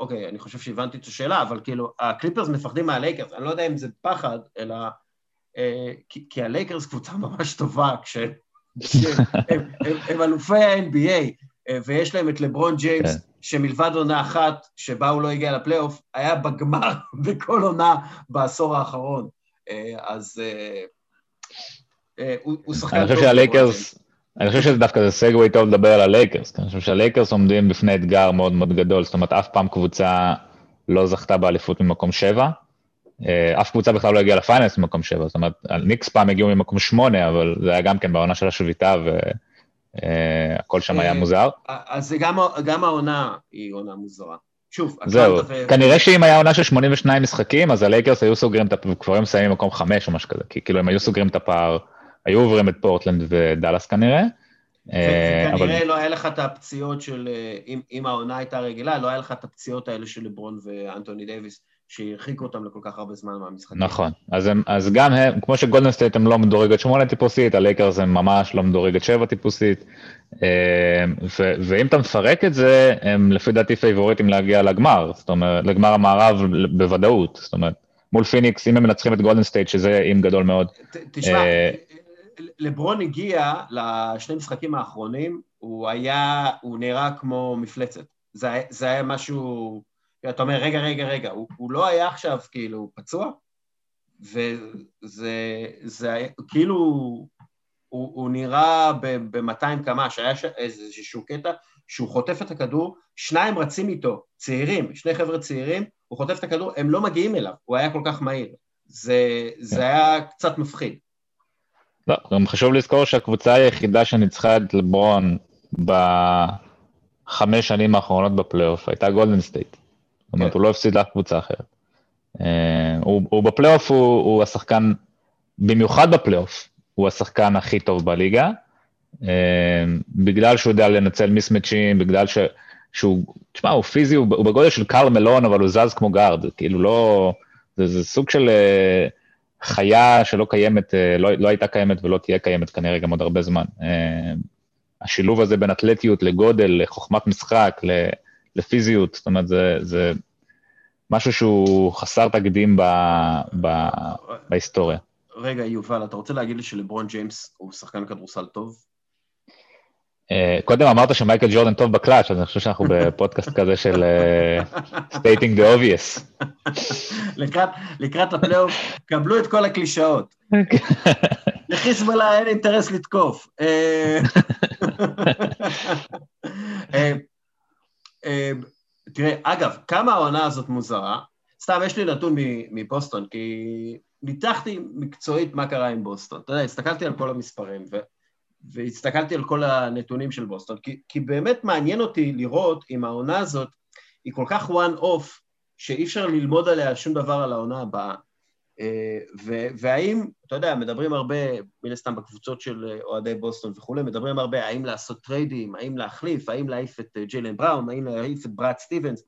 אוקיי, אני חושב שהבנתי את השאלה, אבל כאילו, הקליפרס מפחדים מהלייקרס, אני לא יודע אם זה פחד, אלא... כי, כי הלייקרס קבוצה ממש טובה, כש... הם, הם, הם אלופי ה-NBA, אה, ויש להם את לברון ג'יימס, כן. שמלבד עונה אחת שבה הוא לא הגיע לפלייאוף, היה בגמר בכל עונה בעשור האחרון. אה, אז אה, הוא שחקן טוב. אני חושב שהלייקרס, אני חושב שזה דווקא זה segue טוב לדבר על הלייקרס, כי אני חושב שהלייקרס עומדים בפני אתגר מאוד מאוד גדול, זאת אומרת, אף פעם קבוצה לא זכתה באליפות ממקום שבע. אה, אף קבוצה בכלל לא הגיעה ל finals במקום שבע, זאת אומרת, ניקס פעם הגיעו ממקום שמונה, אבל זה היה גם כן בעונה של השביתה, והכל שם היה אה, מוזר. אז גם העונה היא עונה מוזרה. שוב, זהו, כנראה שאם היה עונה של 82 משחקים, אז הלייקרס היו סוגרים את הפער, כבר היו מסיימים במקום חמש או משהו כזה, כי כאילו הם היו סוגרים את הפער, היו עוברים את פורטלנד ודאלאס כנראה. אה, וכנראה לא היה לך את הפציעות של, אם העונה הייתה רגילה, לא היה לך את הפציעות האלה של לברון ואנטוני דייוויס. שהרחיקו אותם לכל כך הרבה זמן מהמשחקים. נכון, אז, הם, אז גם הם, כמו שגולדן סטייט הם לא מדורגת שמונה טיפוסית, הלייקרס הם ממש לא מדורגת שבע טיפוסית, אה, ו, ואם אתה מפרק את זה, הם לפי דעתי פייבוריטים להגיע לגמר, זאת אומרת, לגמר המערב בוודאות, זאת אומרת, מול פיניקס, אם הם מנצחים את גולדן סטייט, שזה אם גדול מאוד. תשמע, אה, לברון הגיע לשני משחקים האחרונים, הוא היה, הוא נראה כמו מפלצת. זה, זה היה משהו... אתה אומר, רגע, רגע, רגע, הוא, הוא לא היה עכשיו כאילו פצוע? וזה זה כאילו, הוא, הוא נראה ב-200 קמ"ש, היה איזשהו קטע שהוא חוטף את הכדור, שניים רצים איתו, צעירים, שני חבר'ה צעירים, הוא חוטף את הכדור, הם לא מגיעים אליו, הוא היה כל כך מהיר. זה, זה כן. היה קצת מפחיד. לא, גם חשוב לזכור שהקבוצה היחידה שניצחה את לברון בחמש שנים האחרונות בפלייאוף הייתה גולדן סטייט. זאת אומרת, כן. הוא לא הפסיד לאף קבוצה אחרת. אה, הוא, בפלייאוף, הוא, השחקן, במיוחד בפלייאוף, הוא השחקן הכי טוב בליגה, אה, בגלל שהוא יודע לנצל מיסמצ'ים, בגלל ש, שהוא, תשמע, הוא פיזי, הוא, בגודל של קרל מלון, אבל הוא זז כמו guard, כאילו לא, זה, זה סוג של אה, חיה שלא קיימת, לא, לא הייתה קיימת ולא תהיה קיימת כנראה גם עוד הרבה זמן. השילוב הזה בין אתלטיות לגודל, לחוכמת משחק. לפיזיות, זאת אומרת, זה, זה משהו שהוא חסר תקדים ב, ב, בהיסטוריה. רגע, יובל, אתה רוצה להגיד לי שלברון ג'יימס הוא שחקן כדורסל טוב? אה, קודם אמרת שמייקל ג'ורדן טוב בקלאץ', אז אני חושב שאנחנו בפודקאסט כזה של stating the obvious. לקראת, הפלייאוף, קבלו את כל הקלישאות. לחיזבאללה אין אינטרס לתקוף. אה, אה, תראה, אגב, כמה העונה הזאת מוזרה, סתם, יש לי נתון מבוסטון, כי ניתחתי מקצועית מה קרה עם בוסטון. אתה יודע, הסתכלתי על כל המספרים. והסתכלתי על כל הנתונים של בוסטון, כי, כי באמת מעניין אותי לראות אם העונה הזאת היא כל כך one off, שאי אפשר ללמוד עליה שום דבר על העונה הבאה. אה, והאם, אתה יודע, מדברים הרבה, מן הסתם בקבוצות של אה, אוהדי בוסטון וכולי, מדברים הרבה האם לעשות טריידים, האם להחליף, האם להעיף את אה, ג'יילן בראון, האם להעיף את בראד סטיבנס,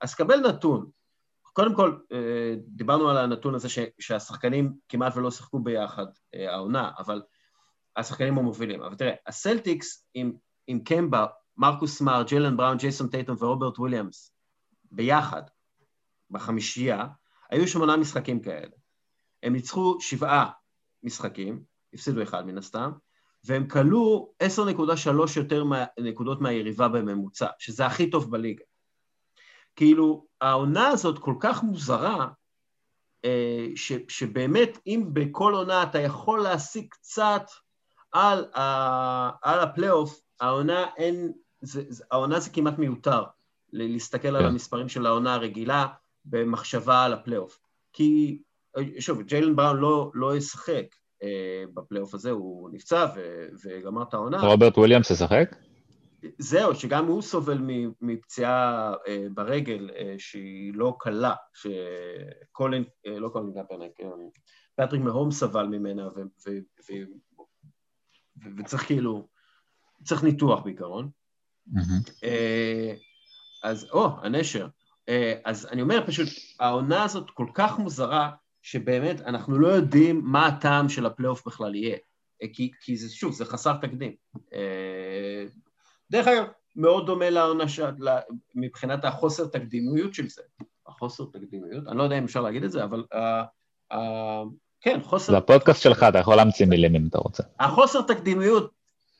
אז קבל נתון. קודם כל, דיברנו על הנתון הזה ש, שהשחקנים כמעט ולא שיחקו ביחד העונה, אבל השחקנים המובילים. אבל תראה, הסלטיקס עם, עם קמבה, מרקוס סמארט, ג'יילן בראון, ג'ייסון טייטום ורוברט וויליאמס ביחד, בחמישייה, היו שמונה משחקים כאלה. הם ניצחו שבעה משחקים, הפסידו אחד מן הסתם, והם כלו 10.3 יותר נקודות מהיריבה בממוצע, שזה הכי טוב בליגה. כאילו, העונה הזאת כל כך מוזרה, אה, ש, שבאמת, אם בכל עונה אתה יכול להשיג קצת על, ה, על הפלייאוף, העונה אין, זה, זה, העונה זה כמעט מיותר, להסתכל על כן. המספרים של העונה הרגילה במחשבה על הפלייאוף. כי, שוב, ג'יילן בראון לא, לא ישחק אה, בפלייאוף הזה, הוא נפצע ו, וגמר את העונה. רוברט וויליאמס ישחק? זהו, שגם הוא סובל מפציעה אה, ברגל אה, שהיא לא קלה, שקולין, אה, לא קולין קפרניק, פטריק מהומס סבל ממנה, וצריך כאילו, צריך ניתוח בעיקרון. Mm-hmm. אז, או, הנשר. אז אני אומר פשוט, העונה הזאת כל כך מוזרה, שבאמת אנחנו לא יודעים מה הטעם של הפלייאוף בכלל יהיה. כי, כי זה, שוב, זה חסר תקדים. דרך אגב, מאוד דומה לעונה ש... מבחינת החוסר תקדימיות של זה. החוסר תקדימיות, אני לא יודע אם אפשר להגיד את זה, אבל uh, uh, כן, חוסר... זה הפודקאסט שלך, אתה יכול להמציא מילים אם אתה רוצה. החוסר תקדימיות,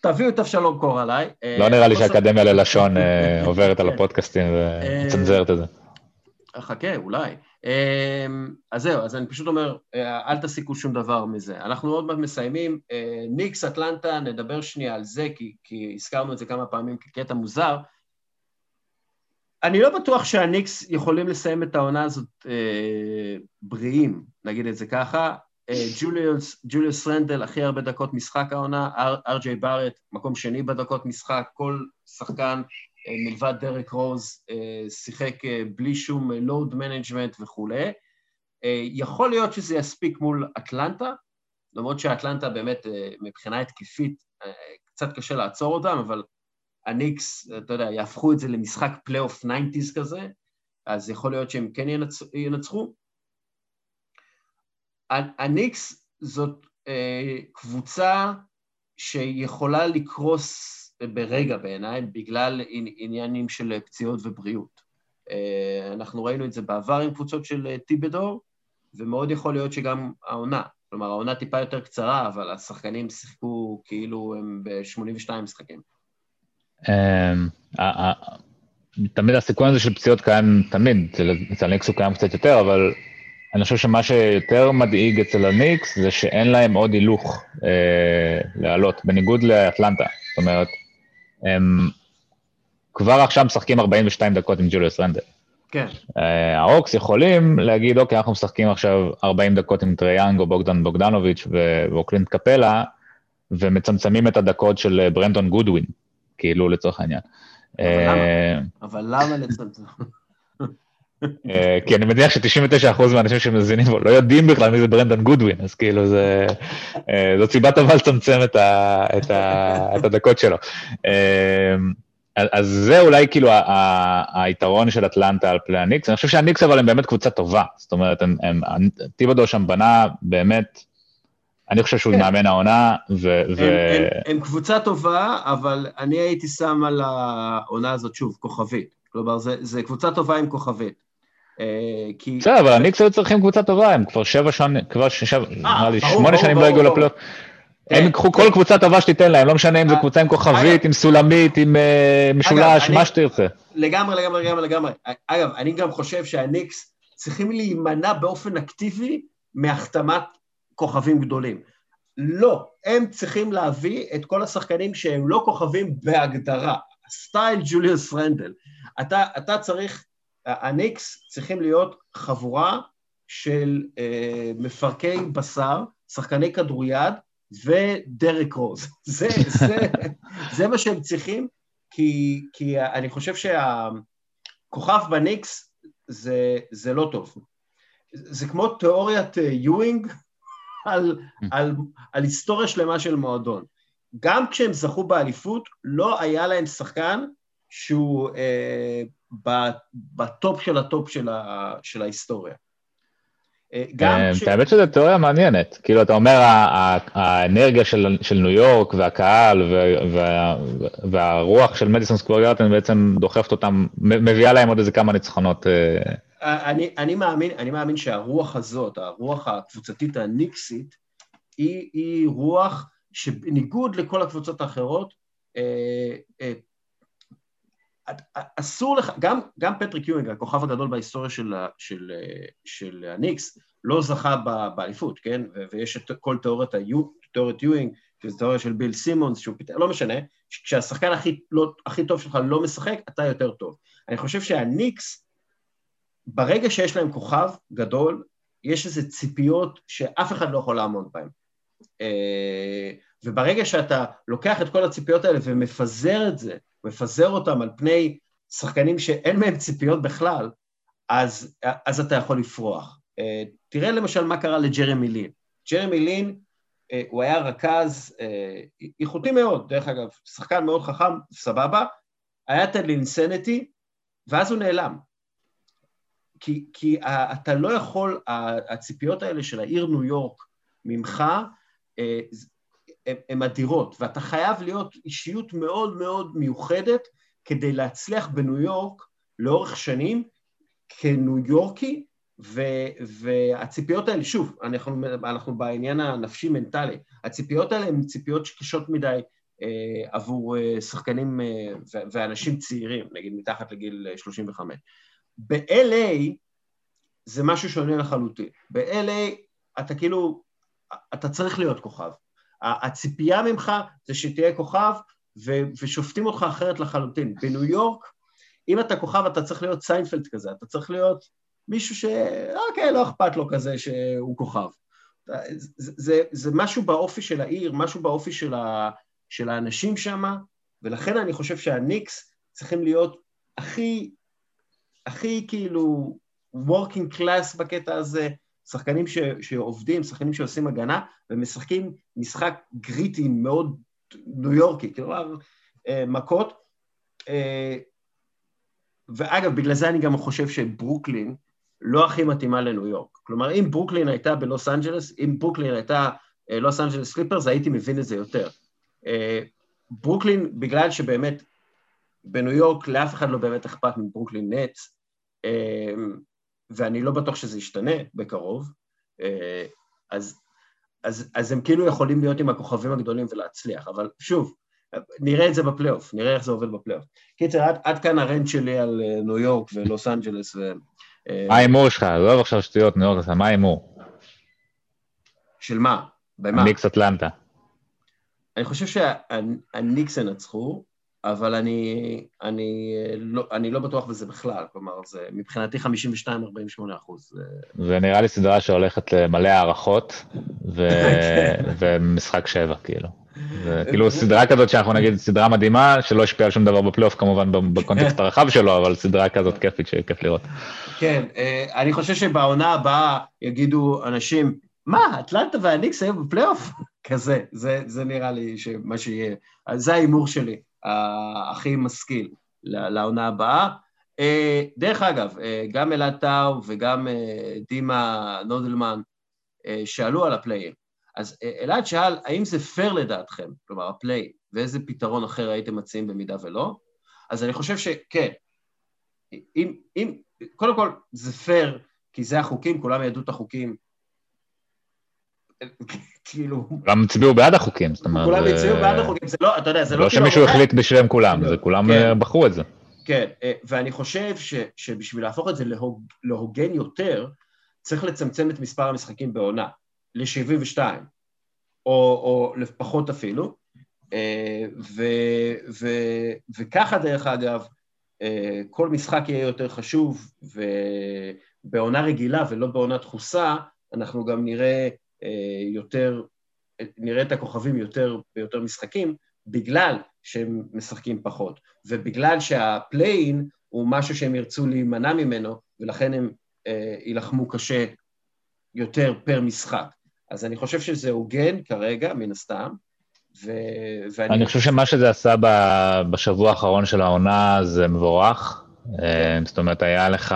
תביאו את אבשלום קור עליי. לא נראה לי שהאקדמיה ללשון uh, עוברת על הפודקאסטים ומצנזרת את זה. חכה, אולי. אז זהו, אז אני פשוט אומר, אה, אל תסיקו שום דבר מזה. אנחנו עוד מעט מסיימים. אה, ניקס, אטלנטה, נדבר שנייה על זה, כי, כי הזכרנו את זה כמה פעמים כקטע מוזר. אני לא בטוח שהניקס יכולים לסיים את העונה הזאת אה, בריאים, נגיד את זה ככה. אה, ג'וליוס, ג'וליוס רנדל, הכי הרבה דקות משחק העונה, אר.ג'יי בארט, מקום שני בדקות משחק, כל שחקן אה, מלבד דרק רוז, אה, שיחק בלי שום load management וכולי. יכול להיות שזה יספיק מול אטלנטה, למרות שאטלנטה באמת מבחינה התקפית קצת קשה לעצור אותם, אבל הניקס, אתה יודע, יהפכו את זה למשחק פלייאוף 90's כזה, אז יכול להיות שהם כן ינצ... ינצחו. הניקס זאת קבוצה שיכולה לקרוס ברגע בעיניי, בגלל עניינים של פציעות ובריאות. אה, אנחנו ראינו את זה בעבר עם קבוצות של אה, טיבדור, ומאוד יכול להיות שגם העונה. כלומר, העונה טיפה יותר קצרה, אבל השחקנים שיחקו כאילו הם ב-82 משחקים. אמ, תמיד הסיכון הזה של פציעות קיים תמיד, אצל הניקס הוא קיים קצת יותר, אבל אני חושב שמה שיותר מדאיג אצל הניקס זה שאין להם עוד הילוך אה, לעלות, בניגוד לאטלנטה. זאת אומרת, הם כבר עכשיו משחקים 42 דקות עם ג'וליוס רנדל. כן. אה, האוקס יכולים להגיד, אוקיי, אנחנו משחקים עכשיו 40 דקות עם טריי יאנג או בוגדן בוגדנוביץ' או קלינט קפלה, ומצמצמים את הדקות של ברנדון גודווין, כאילו לצורך העניין. אבל למה אה, לצמצם? אה, כי אני מניח ש-99% מהאנשים שמאזינים לו לא יודעים בכלל מי זה ברנדון גודווין, אז כאילו זה, אה, זאת סיבה טובה לצמצם את, ה, את, ה, את הדקות שלו. אה, אז זה אולי כאילו היתרון של אטלנטה על פני הניקס. אני חושב שהניקס אבל הם באמת קבוצה טובה, זאת אומרת, הם, הם, טיבודו שם בנה באמת, אני חושב שהוא כן. מאמן העונה, ו... הם, ו... הם, הם קבוצה טובה, אבל אני הייתי שם על העונה הזאת, שוב, כוכבית. כלומר, זה קבוצה טובה עם כוכבית. אה, כי... בסדר, אבל הניקס היו צריכים קבוצה טובה, הם כבר שבע שנים, כבר שבע, אה, נראה לי שמונה שנים לא הגיעו לפלייאוף. הם כן, ייקחו כל קבוצה טובה שתיתן להם, לא משנה אם זו אה, קבוצה עם כוכבית, עם סולמית, עם משולש, מה שתרצה. לגמרי, לגמרי, לגמרי, לגמרי. אגב, אני גם חושב שהניקס צריכים להימנע באופן אקטיבי מהחתמת כוכבים גדולים. לא, הם צריכים להביא את כל השחקנים שהם לא כוכבים בהגדרה. סטייל ג'וליוס רנדל. אתה, אתה צריך הניקס צריכים להיות חבורה של אה, מפרקי בשר, שחקני כדוריד ודרק רוז. זה, זה, זה מה שהם צריכים, כי, כי אני חושב שהכוכב בניקס זה, זה לא טוב. זה כמו תיאוריית אה, יואינג על, על, על היסטוריה שלמה של מועדון. גם כשהם זכו באליפות, לא היה להם שחקן שהוא אה, בטופ של הטופ של, ה, של ההיסטוריה. אה, גם אה, כש... האמת שזו תיאוריה מעניינת. כאילו, אתה אומר, האנרגיה של, של ניו יורק והקהל וה, והרוח של מדיסון סקוור גרטן בעצם דוחפת אותם, מביאה להם עוד איזה כמה ניצחונות. אה. אני, אני, מאמין, אני מאמין שהרוח הזאת, הרוח הקבוצתית הניקסית, היא, היא רוח שבניגוד לכל הקבוצות האחרות, אסור לך, גם, גם פטריק יואינג, הכוכב הגדול בהיסטוריה של, של, של הניקס, לא זכה באליפות, כן? ויש את כל תיאוריית תיאוריית יואינג, שזו תיאוריה של ביל סימונס, שהוא פיתח, לא משנה, כשהשחקן הכי, לא, הכי טוב שלך לא משחק, אתה יותר טוב. אני חושב שהניקס, ברגע שיש להם כוכב גדול, יש איזה ציפיות שאף אחד לא יכול לעמוד בהן. אה, וברגע שאתה לוקח את כל הציפיות האלה ומפזר את זה, מפזר אותם על פני שחקנים שאין מהם ציפיות בכלל, אז, אז אתה יכול לפרוח. אה, תראה למשל מה קרה לג'רמי לין. ג'רמי לין, אה, הוא היה רכז איכותי מאוד, דרך אגב, שחקן מאוד חכם, סבבה, היה את הלינסנטי, ואז הוא נעלם. כי, כי אתה לא יכול, הציפיות האלה של העיר ניו יורק ממך, הן אדירות, ואתה חייב להיות אישיות מאוד מאוד מיוחדת כדי להצליח בניו יורק לאורך שנים כניו יורקי, והציפיות האלה, שוב, אנחנו, אנחנו בעניין הנפשי-מנטלי, הציפיות האלה הן ציפיות שקשות מדי אה, עבור אה, שחקנים אה, ו- ואנשים צעירים, נגיד מתחת לגיל 35. ב-LA זה משהו שונה לחלוטין. ב-LA אתה כאילו, אתה צריך להיות כוכב. הציפייה ממך זה שתהיה כוכב ו- ושופטים אותך אחרת לחלוטין. בניו יורק, אם אתה כוכב אתה צריך להיות סיינפלד כזה, אתה צריך להיות מישהו. אוקיי, לא אכפת לו כזה שהוא כוכב. זה, זה, זה משהו באופי של העיר, משהו באופי של, ה, של האנשים שם, ולכן אני חושב שהניקס צריכים להיות הכי, הכי כאילו working class בקטע הזה, שחקנים ש, שעובדים, שחקנים שעושים הגנה, ומשחקים משחק gritty מאוד ניו יורקי, כלומר אה, מכות. אה, ואגב, בגלל זה אני גם חושב שברוקלין לא הכי מתאימה לניו יורק. כלומר, אם ברוקלין הייתה בלוס אנג'לס, אם ברוקלין הייתה אה, לוס אנג'לס קליפרס, הייתי מבין את זה יותר. ברוקלין, בגלל שבאמת בניו יורק לאף אחד לא באמת אכפת מברוקלין נטס, ואני לא בטוח שזה ישתנה בקרוב, אה, אז, אז, אז הם כאילו יכולים להיות עם הכוכבים הגדולים ולהצליח, אבל שוב, נראה את זה בפלייאוף, נראה איך זה עובד בפלייאוף. קיצר, עד, עד כאן ה rant שלי על אה, ניו יורק ולוס אנג'לס. ו, אה, מה ההימור שלך? לא עכשיו שטויות, ניו יורק, מה ההימור? של מה? במה? הניקס אטלנטה. אני חושב שהניקס ינצחו, אבל אני, אני, לא, אני לא בטוח בזה בכלל, כלומר, זה מבחינתי 52-48 אחוז. זה נראה לי סדרה שהולכת למלא הערכות, ו... ומשחק שבע, כאילו. זה כאילו סדרה כזאת שאנחנו נגיד סדרה מדהימה, שלא השפיעה על שום דבר בפלייאוף כמובן בקונטקסט הרחב שלו, אבל סדרה כזאת כיפית שכיף לראות. כן, אה, אני חושב שבעונה הבאה יגידו אנשים, מה, אטלנטה והניקס היו בפלייאוף? כזה, זה, זה נראה לי שמה שיהיה. זה ההימור שלי. הכי משכיל לעונה הבאה. אה, דרך אגב, אה, גם אלעד טאו וגם אה, דימה נודלמן שאלו על ה play-in. אז אלעד שאל, האם זה פייר לדעתכם, כלומר ה play-in, ואיזה פתרון אחר הייתם מציעים במידה ולא? אז אני חושב שכן. אם, אם, קודם כל, זה פייר, כי זה החוקים, כולם ידעו את החוקים כאילו... כולם הצביעו בעד החוקים, זאת אומרת... כולם הצביעו בעד החוקים, זה לא, אתה יודע, זה לא... לא שמישהו החליט בשבילם כולם, זה כולם כן. אה, בחרו את זה. כן, אה, ואני חושב שבשביל להפוך את זה להוגן יותר, צריך לצמצם את מספר המשחקים בעונה, ל-72, או לפחות אפילו, אה, וככה דרך אגב, כל משחק יהיה יותר חשוב, ובעונה רגילה ולא בעונה דחוסה, אנחנו גם נראה אה, יותר, נראה את הכוכבים יותר ויותר משחקים, בגלל שהם משחקים פחות, ובגלל שה play-in הוא משהו שהם ירצו להימנע ממנו, ולכן הם אה, יילחמו קשה יותר per משחק. אז אני חושב שזה הוגן כרגע, מן הסתם, ו... ואני... אני חושב שמה שזה עשה בשבוע האחרון של העונה זה מבורך. אה, זאת אומרת, היה לך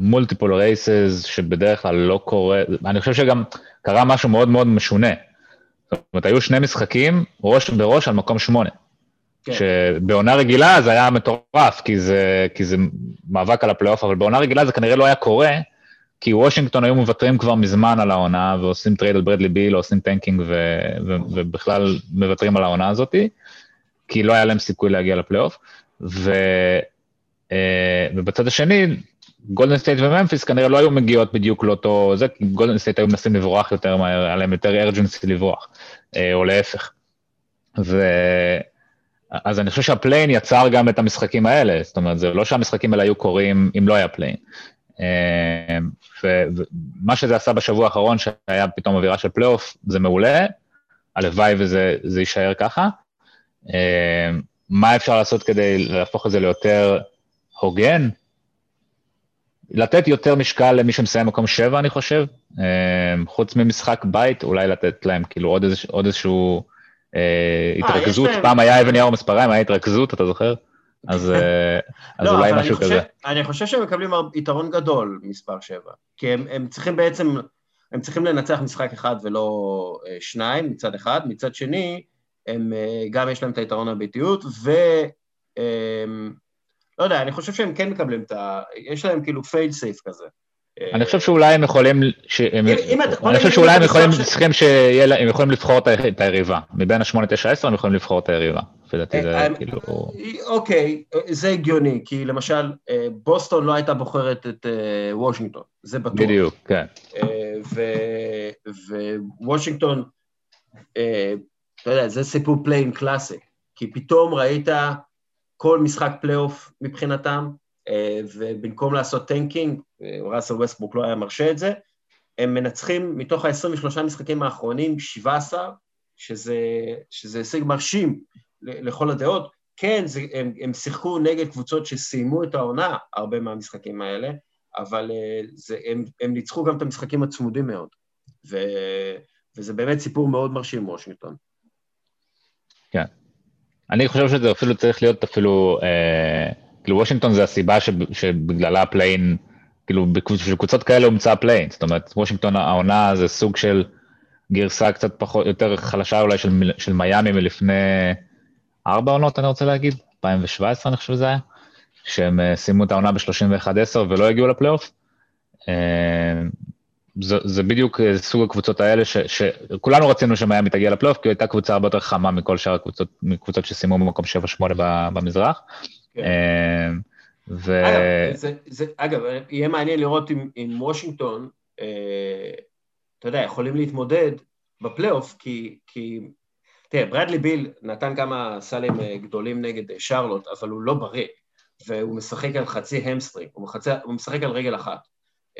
multiple races שבדרך כלל לא קורה, אני חושב שגם קרה משהו מאוד מאוד משונה. זאת אומרת, היו שני משחקים, ראש בראש על מקום שמונה. כן. שבעונה רגילה זה היה מטורף, כי זה, כי זה מאבק על הפלייאוף, אבל בעונה רגילה זה כנראה לא היה קורה, כי וושינגטון היו מוותרים כבר מזמן על העונה, ועושים טרייד על ברדלי ביל, או עושים טנקינג, ו, ו, ובכלל מוותרים על העונה הזאת, כי לא היה להם סיכוי להגיע לפלייאוף. ו, אה, ובצד השני, גולדן סטייט וממפיס כנראה לא היו מגיעות בדיוק לאותו זה, כי גולדן סטייט היו מנסים לברוח יותר מהר, היה להם יותר urgency לברוח, אה, או להפך. ו... אז אני חושב שה play-in יצר גם את המשחקים האלה, זאת אומרת, זה לא שהמשחקים האלה היו קורים אם לא היה play-in. אה, ומה שזה עשה בשבוע האחרון, שהיה פתאום אווירה של פלייאוף, זה מעולה, הלוואי וזה יישאר ככה. אה, מה אפשר לעשות כדי להפוך את זה ליותר הוגן? לתת יותר משקל למי שמסיים מקום שבע, אני חושב. אה, חוץ ממשחק בית, אולי לתת להם כאילו עוד, איזוש, עוד איזשהו אה, התרכזות. פעם היה אבן יאור מספריים, היה התרכזות, אתה זוכר? אז, אז לא, אולי משהו אני כזה. אני חושב שהם מקבלים יתרון גדול, מספר שבע. כי הם, הם צריכים בעצם, הם צריכים לנצח משחק אחד ולא שניים, מצד אחד. מצד שני, הם אה, גם יש להם את היתרון הביתיות, ו... לא יודע, אני חושב שהם כן מקבלים את ה... יש להם כאילו פייל סייף כזה. אני חושב שאולי הם יכולים, שהם, אני חושב שאולי הם יכולים, צריכים שיהיה, הם יכולים לבחור את היריבה. מבין ה-8, 9, 10 הם יכולים לבחור את היריבה. לפי דעתי זה אה, כאילו... אוקיי, זה הגיוני, כי למשל, אה, בוסטון לא הייתה בוחרת את וושינגטון, זה בטוח. בדיוק, כן. ווושינגטון, אתה יודע, זה סיפור play-in קלאסי, כי פתאום ראית כל משחק פלייאוף מבחינתם, אה, ובמקום לעשות טנקינג, אה, ראסל ווסטברוק לא היה מרשה את זה, הם מנצחים מתוך ה-23 משחקים האחרונים 17, שזה, שזה הישג מרשים לכל הדעות. כן, זה, הם, הם שיחקו נגד קבוצות שסיימו את העונה, הרבה מהמשחקים האלה, אבל אה, זה, הם, הם ניצחו גם את המשחקים הצמודים מאוד. ו, וזה באמת סיפור מאוד מרשים, וושינגטון. כן. אני חושב שזה אפילו צריך להיות אפילו, אה, כאילו וושינגטון זה הסיבה שב, שבגללה הפליי-אין, כאילו בקבוצות כאלה הומצא הפליי-אין, זאת אומרת וושינגטון העונה זה סוג של גרסה קצת פחות, יותר חלשה אולי של, של מיאמי מלפני ארבע עונות אני רוצה להגיד, 2017 אני חושב שזה היה, שהם אה, סיימו את העונה ב-31-10 ולא הגיעו לפלייאוף. אה, זה, זה בדיוק אה, סוג הקבוצות האלה ש, שכולנו רצינו שמיאמי תגיע לפלייאוף, כי הייתה קבוצה הרבה יותר חמה מכל שאר הקבוצות, מקבוצות שסיימו במקום 7-8 במזרח. כן. אה, ו... אגב, זה, זה, אגב, יהיה מעניין לראות אם, אם וושינגטון, אה, אתה יודע, יכולים להתמודד בפלייאוף, כי, כי תראה, ברדלי ביל נתן כמה סלים גדולים נגד שרלוט, אבל הוא לא בריא, והוא משחק על חצי hamstring, הוא, הוא משחק על רגל אחת.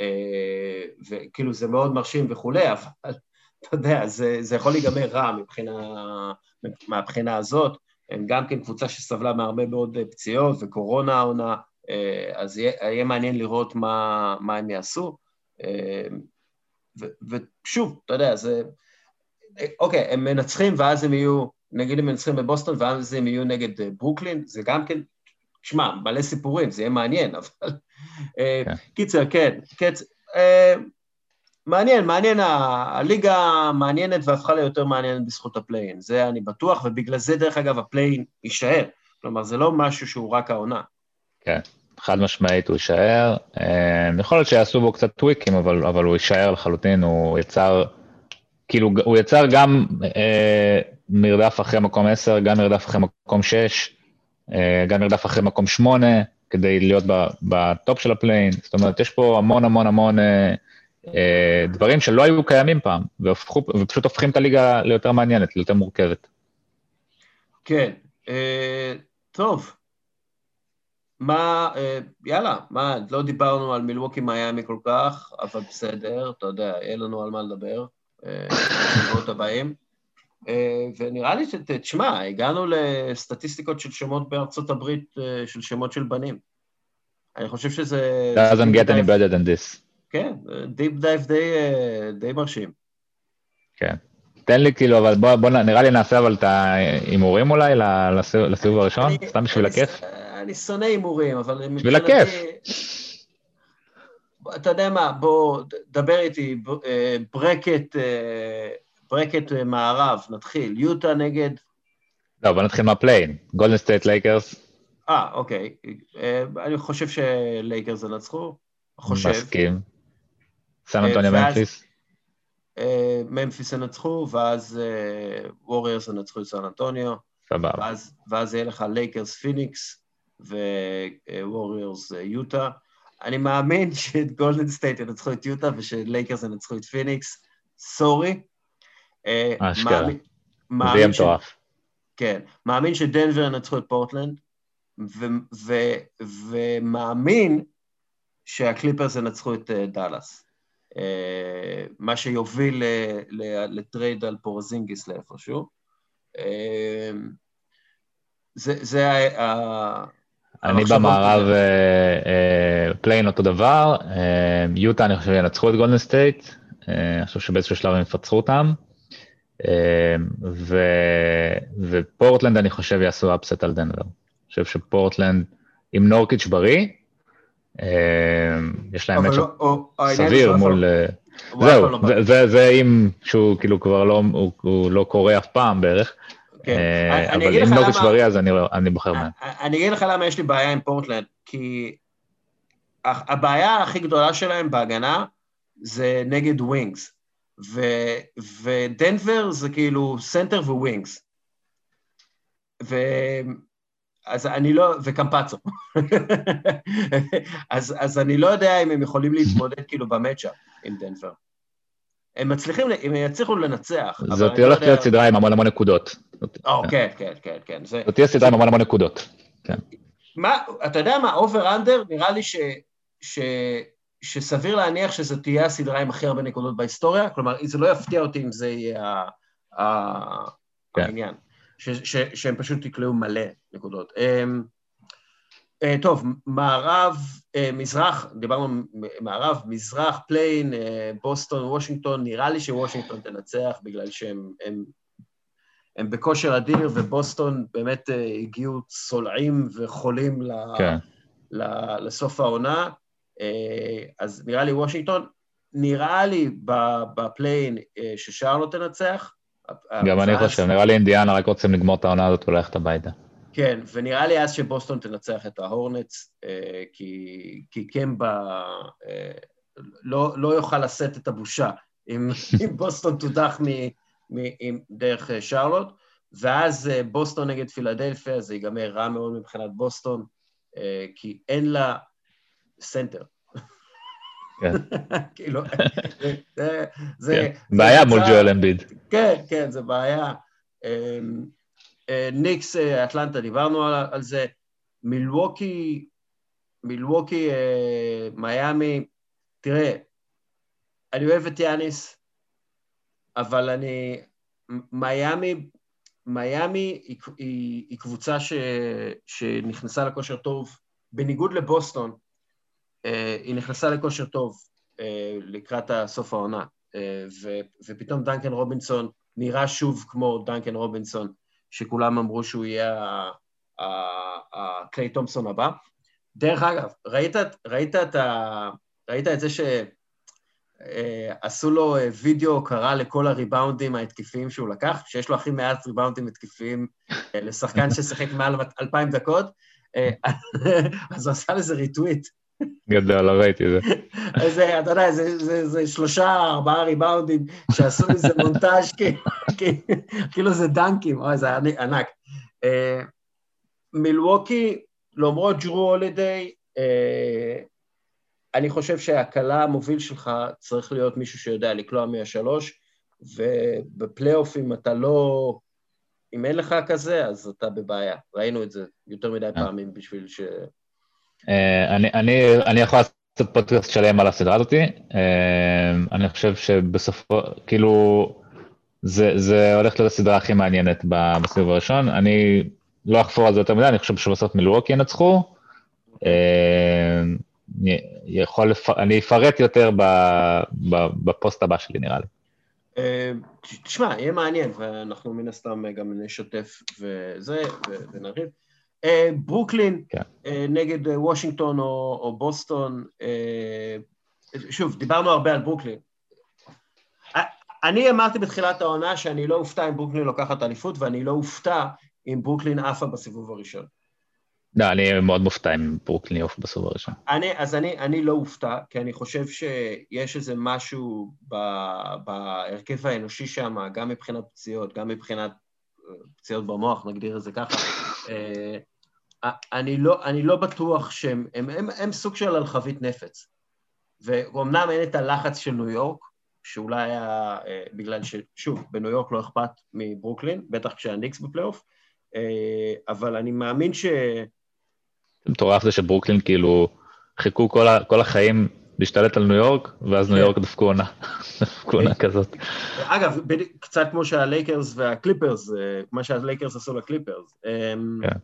אה, וכאילו זה מאוד מרשים וכולי, אבל אתה יודע, זה, זה יכול להיגמר רע מבחינה, מהבחינה הזאת. הם גם כן קבוצה שסבלה מהרבה מאוד פציעות וקורונה העונה, אה, אז יהיה, יהיה מעניין לראות מה, מה הם יעשו. אה, ו, ושוב, אתה יודע, זה... אוקיי, הם מנצחים ואז הם יהיו, נגיד הם מנצחים בבוסטון ואז הם יהיו נגד ברוקלין, זה גם כן, שמע, מלא סיפורים, זה יהיה מעניין, אבל אה, כן. קיצר, כן, קצ... אה, מעניין, מעניין, הליגה מעניינת והפכה ליותר מעניינת בזכות הפליי-אין, זה אני בטוח, ובגלל זה, דרך אגב, הפליי-אין יישאר. כלומר, זה לא משהו שהוא רק העונה. כן, חד משמעית הוא יישאר. אה, יכול להיות שיעשו בו קצת טוויקים, אבל, אבל הוא יישאר לחלוטין, הוא יצר, כאילו, הוא יצר גם אה, מרדף אחרי מקום 10, גם מרדף אחרי מקום 6, אה, גם מרדף אחרי מקום 8, כדי להיות ב top של הפליי-אין, זאת אומרת, יש פה המון המון המון אה, אה, דברים שלא היו קיימים פעם, והפכו, ופשוט הופכים את הליגה ליותר מעניינת, ליותר מורכבת. כן, אה, טוב. מה, אה, יאללה, מה, לא דיברנו על מילווקי מיאמי כל כך, אבל בסדר, אתה יודע, יהיה לנו על מה לדבר אה, בשבועות הבאים. אה, ונראה לי שתשמע, הגענו לסטטיסטיקות של שמות בארצות הברית, אה, של שמות של בנים. אני חושב שזה... doesn't get any better than this. כן, deep dive די, אה, די מרשים. כן. תן לי כאילו, אבל בוא, בוא נראה לי נעשה אבל את ההימורים אולי לסיבוב הראשון, אני, סתם בשביל הכיף. אני שונא הימורים, אבל... בשביל הכיף. אתה יודע מה, בוא, דבר איתי, bracket bracket אה, מערב, נתחיל. יוטה נגד... לא, בוא נתחיל מהפליי-אין. גולדן סטייט לייקרס. אה, אוקיי. אה, אני חושב שלייקרס ינצחו. חושב. מסכים. סן אנטוניו ממפיס. ממפיס ינצחו, ואז ווריירס ינצחו את סן אנטוניו. סבבה. ואז, ואז יהיה לך לייקרס פיניקס וווריירס יוטה. אני מאמין שאת גולדן סטייט ינצחו את יוטה ושלייקרס ינצחו את פיניקס, sorry. אשכרה. זה יהיה מטורף. כן, מאמין שדנבר ינצחו את פורטלנד, ומאמין שהקליפרס ינצחו את דאלאס. אה, מה שיוביל לטרייד על פורזינגיס לאיפשהו. אה, זה, זה ה... אני במערב פליי-אין אה, אותו דבר, יוטה אני חושב ינצחו את גולדן סטייט, אני חושב שבאיזשהו שלב הם יפצחו אותם, ו... ופורטלנד אני חושב יעשו upset על דנבר. אני חושב שפורטלנד עם נורקיץ' בריא, אמ, יש להם matchup לא, סביר מול... אה, זהו, זה אם שהוא כאילו כבר לא, הוא לא קורה אף פעם בערך. כן. אה, אבל אם נורקיץ' בריא אז אני בוחר מהם. אני אגיד לך למה יש לי בעיה עם פורטלנד, כי הבעיה הכי גדולה שלהם בהגנה זה נגד wings, ודנבר זה כאילו סנטר ו wings. אז אני לא, וקמפצו. אז, אז אני לא יודע אם הם יכולים להתמודד כאילו ב matchup עם דנבר. הם מצליחים, הם יצליחו לנצח. זאת לא הולכת להיות סדרה עם המון המון נקודות. או, כן, כן, כן, כן. זאת תהיה סדרה עם המון המון נקודות. כן. מה, אתה יודע מה, אובר אנדר, נראה לי ש, ש, שסביר להניח שזו תהיה הסדרה עם הכי הרבה נקודות בהיסטוריה, כלומר, זה לא יפתיע אותי אם זה יהיה כן. העניין. שהם פשוט יקלעו מלא נקודות. Um, uh, טוב, מערב, אה, מזרח, דיברנו מערב, מזרח, פליי-אין, אה, בוסטון, וושינגטון, נראה לי שוושינגטון תנצח בגלל שהם הם, הם בכושר אדיר, ובוסטון באמת הגיעו צולעים וחולים ל, כן. ל, לסוף העונה, אז נראה לי וושינגטון, נראה לי בפליי-אין אה, ששרלוט תנצח, גם אני חושב, נראה לי אינדיאנה רק רוצים לגמור את העונה הזאת וללכת הביתה. כן, ונראה לי אז שבוסטון תנצח את ההורנטס, אה, כי, כי קמבה אה, לא, לא יוכל לשאת את הבושה אם, אם בוסטון תודח מ, מ, עם, דרך אה, שרלוט, ואז בוסטון נגד פילדלפיה, זה ייגמר רע מאוד מבחינת בוסטון, כי אין לה סנטר. כן. כאילו, זה... זה כן. בעיה מול ג'ואל אמביד. כן, כן, זה בעיה. אמ, אה, ניקס אה, אטלנטה, דיברנו על זה. מילווקי, מילווקי, אה, מיאמי, תראה, אני אוהב את יאניס, אבל אני... מיאמי, מיאמי היא, היא, היא קבוצה ש, שנכנסה לכושר טוב, בניגוד לבוסטון, היא נכנסה לכושר טוב אה, לקראת סוף העונה, אה, ופתאום דנקן רובינסון נראה שוב כמו דנקן רובינסון, שכולם אמרו שהוא יהיה הקליי תומפסון הבא. דרך אגב, ראית, ראית, את, ה, ראית את זה שעשו לו וידאו הוקרה לכל הריבאונדים ההתקפיים שהוא לקח, שיש לו הכי מעט ריבאונדים התקפיים לשחקן ששיחק מעל אלפיים דקות, אז הוא עשה לזה ריטוויט. גדול, לא ראיתי את זה. איזה, אתה יודע, זה, זה, זה שלושה, ארבעה ריבאונדים שעשו מזה מונטאז' כאילו זה דנקים, אוי, זה ענק. אה, מילווקי, למרות ג'רו הולידיי, אה, אני חושב שהקלה המוביל שלך צריך להיות מישהו שיודע לקלוע מהשלוש, ובפלייאוף אם אתה לא... אם אין לך כזה, אז אתה בבעיה. ראינו את זה יותר מדי אה. פעמים בשביל ש... אה, אני, אני, אני יכול לעשות פודקאסט שלם על הסדרה הזאתי. אה, אני חושב שבסופו, כאילו, זה, זה הולך להיות הסדרה הכי מעניינת בסיבוב הראשון. אני לא אחפור על זה יותר מדי, אני חושב שבסוף מילווקי ינצחו. אה, יכול, אני אפרט יותר בפוסט הבא שלי נראה לי. תשמע, יהיה מעניין, ואנחנו מן הסתם גם נשתף וזה, ונריב. אה, ברוקלין כן. אה, נגד אה, וושינגטון או, או בוסטון, שוב, דיברנו הרבה על ברוקלין. אני אמרתי בתחילת העונה שאני לא אופתע אם ברוקלין לוקחת אליפות, ואני לא אופתע אם ברוקלין עפה בסיבוב הראשון. לא, אני מאוד מופתע אם ברוקלין יעוף בסיבוב הראשון. אני, אז אני, אני לא אופתע, כי אני חושב שיש איזה משהו בהרכב האנושי שם, גם מבחינת פציעות, גם מבחינת פציעות במוח, נגדיר את זה ככה, אני לא, אני לא בטוח שהם, הם, הם, הם סוג של על חבית נפץ. ואומנם אין את הלחץ של ניו יורק, שאולי היה אה, בגלל ששוב, בניו יורק לא אכפת מברוקלין, בטח כשהניקס בפלייאוף, אה, אבל אני מאמין ש... מטורף זה שברוקלין כאילו חיכו כל, ה, כל החיים להשתלט על ניו יורק, ואז ניו כן. יורק דפקו עונה, דפקו עונה כזאת. אגב, קצת כמו שהלייקרס והקליפרס, אה, מה שהלייקרס עשו לקליפרס. אמ, כן.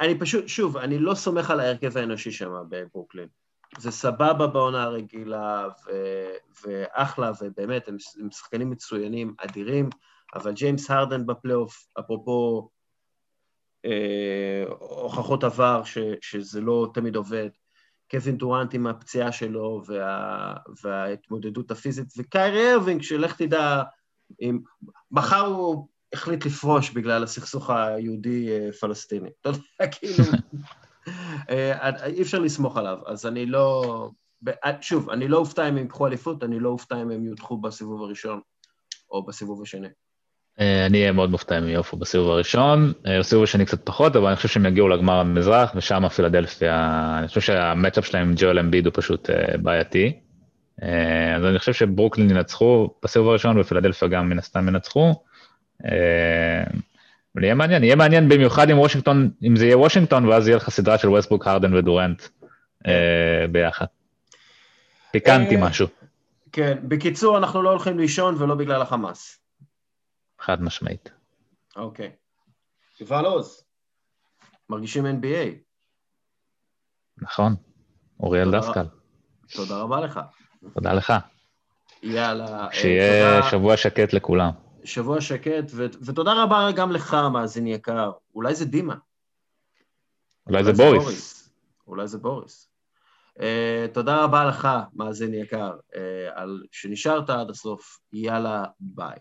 אני פשוט, שוב, אני לא סומך על ההרכב האנושי שם בברוקלין. זה סבבה בעונה הרגילה, ו, ואחלה, ובאמת, הם, הם שחקנים מצוינים, אדירים, אבל ג'יימס הרדן בפלייאוף, אפרופו אה, הוכחות עבר ש, שזה לא תמיד עובד, קווין דורנט עם הפציעה שלו וה, וההתמודדות הפיזית, וקיירי ארווינג, שלך תדע, אם, מחר הוא החליט לפרוש בגלל הסכסוך היהודי-פלסטיני. אתה יודע, כאילו, אה, אי אפשר לסמוך עליו, אז אני לא... שוב, אני לא אופתע אם הם ייקחו אליפות, אני לא אופתע אם הם יודחו בסיבוב הראשון או בסיבוב השני. אה, אני אהיה מאוד מופתע אם יעופו בסיבוב הראשון, אה, בסיבוב השני קצת פחות, אבל אני חושב שהם יגיעו לגמר המזרח, ושם פילדלפיה, אני חושב שהמצ'אפ שלהם עם ג'ואל אמביד הוא פשוט בעייתי. אז אני חושב שברוקלין ינצחו בסיבוב הראשון, ופילדלפיה גם מן הסתם ינצחו. אבל יהיה מעניין, יהיה מעניין במיוחד עם וושינגטון, אם זה יהיה וושינגטון, ואז יהיה לך סדרה של ווסטבוק, הרדן ודורנט אה, ביחד. פיקנטי אה, משהו. כן, בקיצור, אנחנו לא הולכים לישון ולא בגלל החמאס. חד משמעית. אוקיי. יובל עוז, מרגישים NBA. נכון, אוריאל דסקל. תודה רבה לך. תודה לך. יאללה. אה, שיהיה שבוע שקט לכולם. שבוע שקט, ו- ותודה רבה גם לך, מאזין יקר. אולי זה דימה. אולי, אולי זה בוריס. בוריס. אולי זה בוריס. Uh, תודה רבה לך, מאזין יקר, uh, על שנשארת עד הסוף. יאללה, ביי.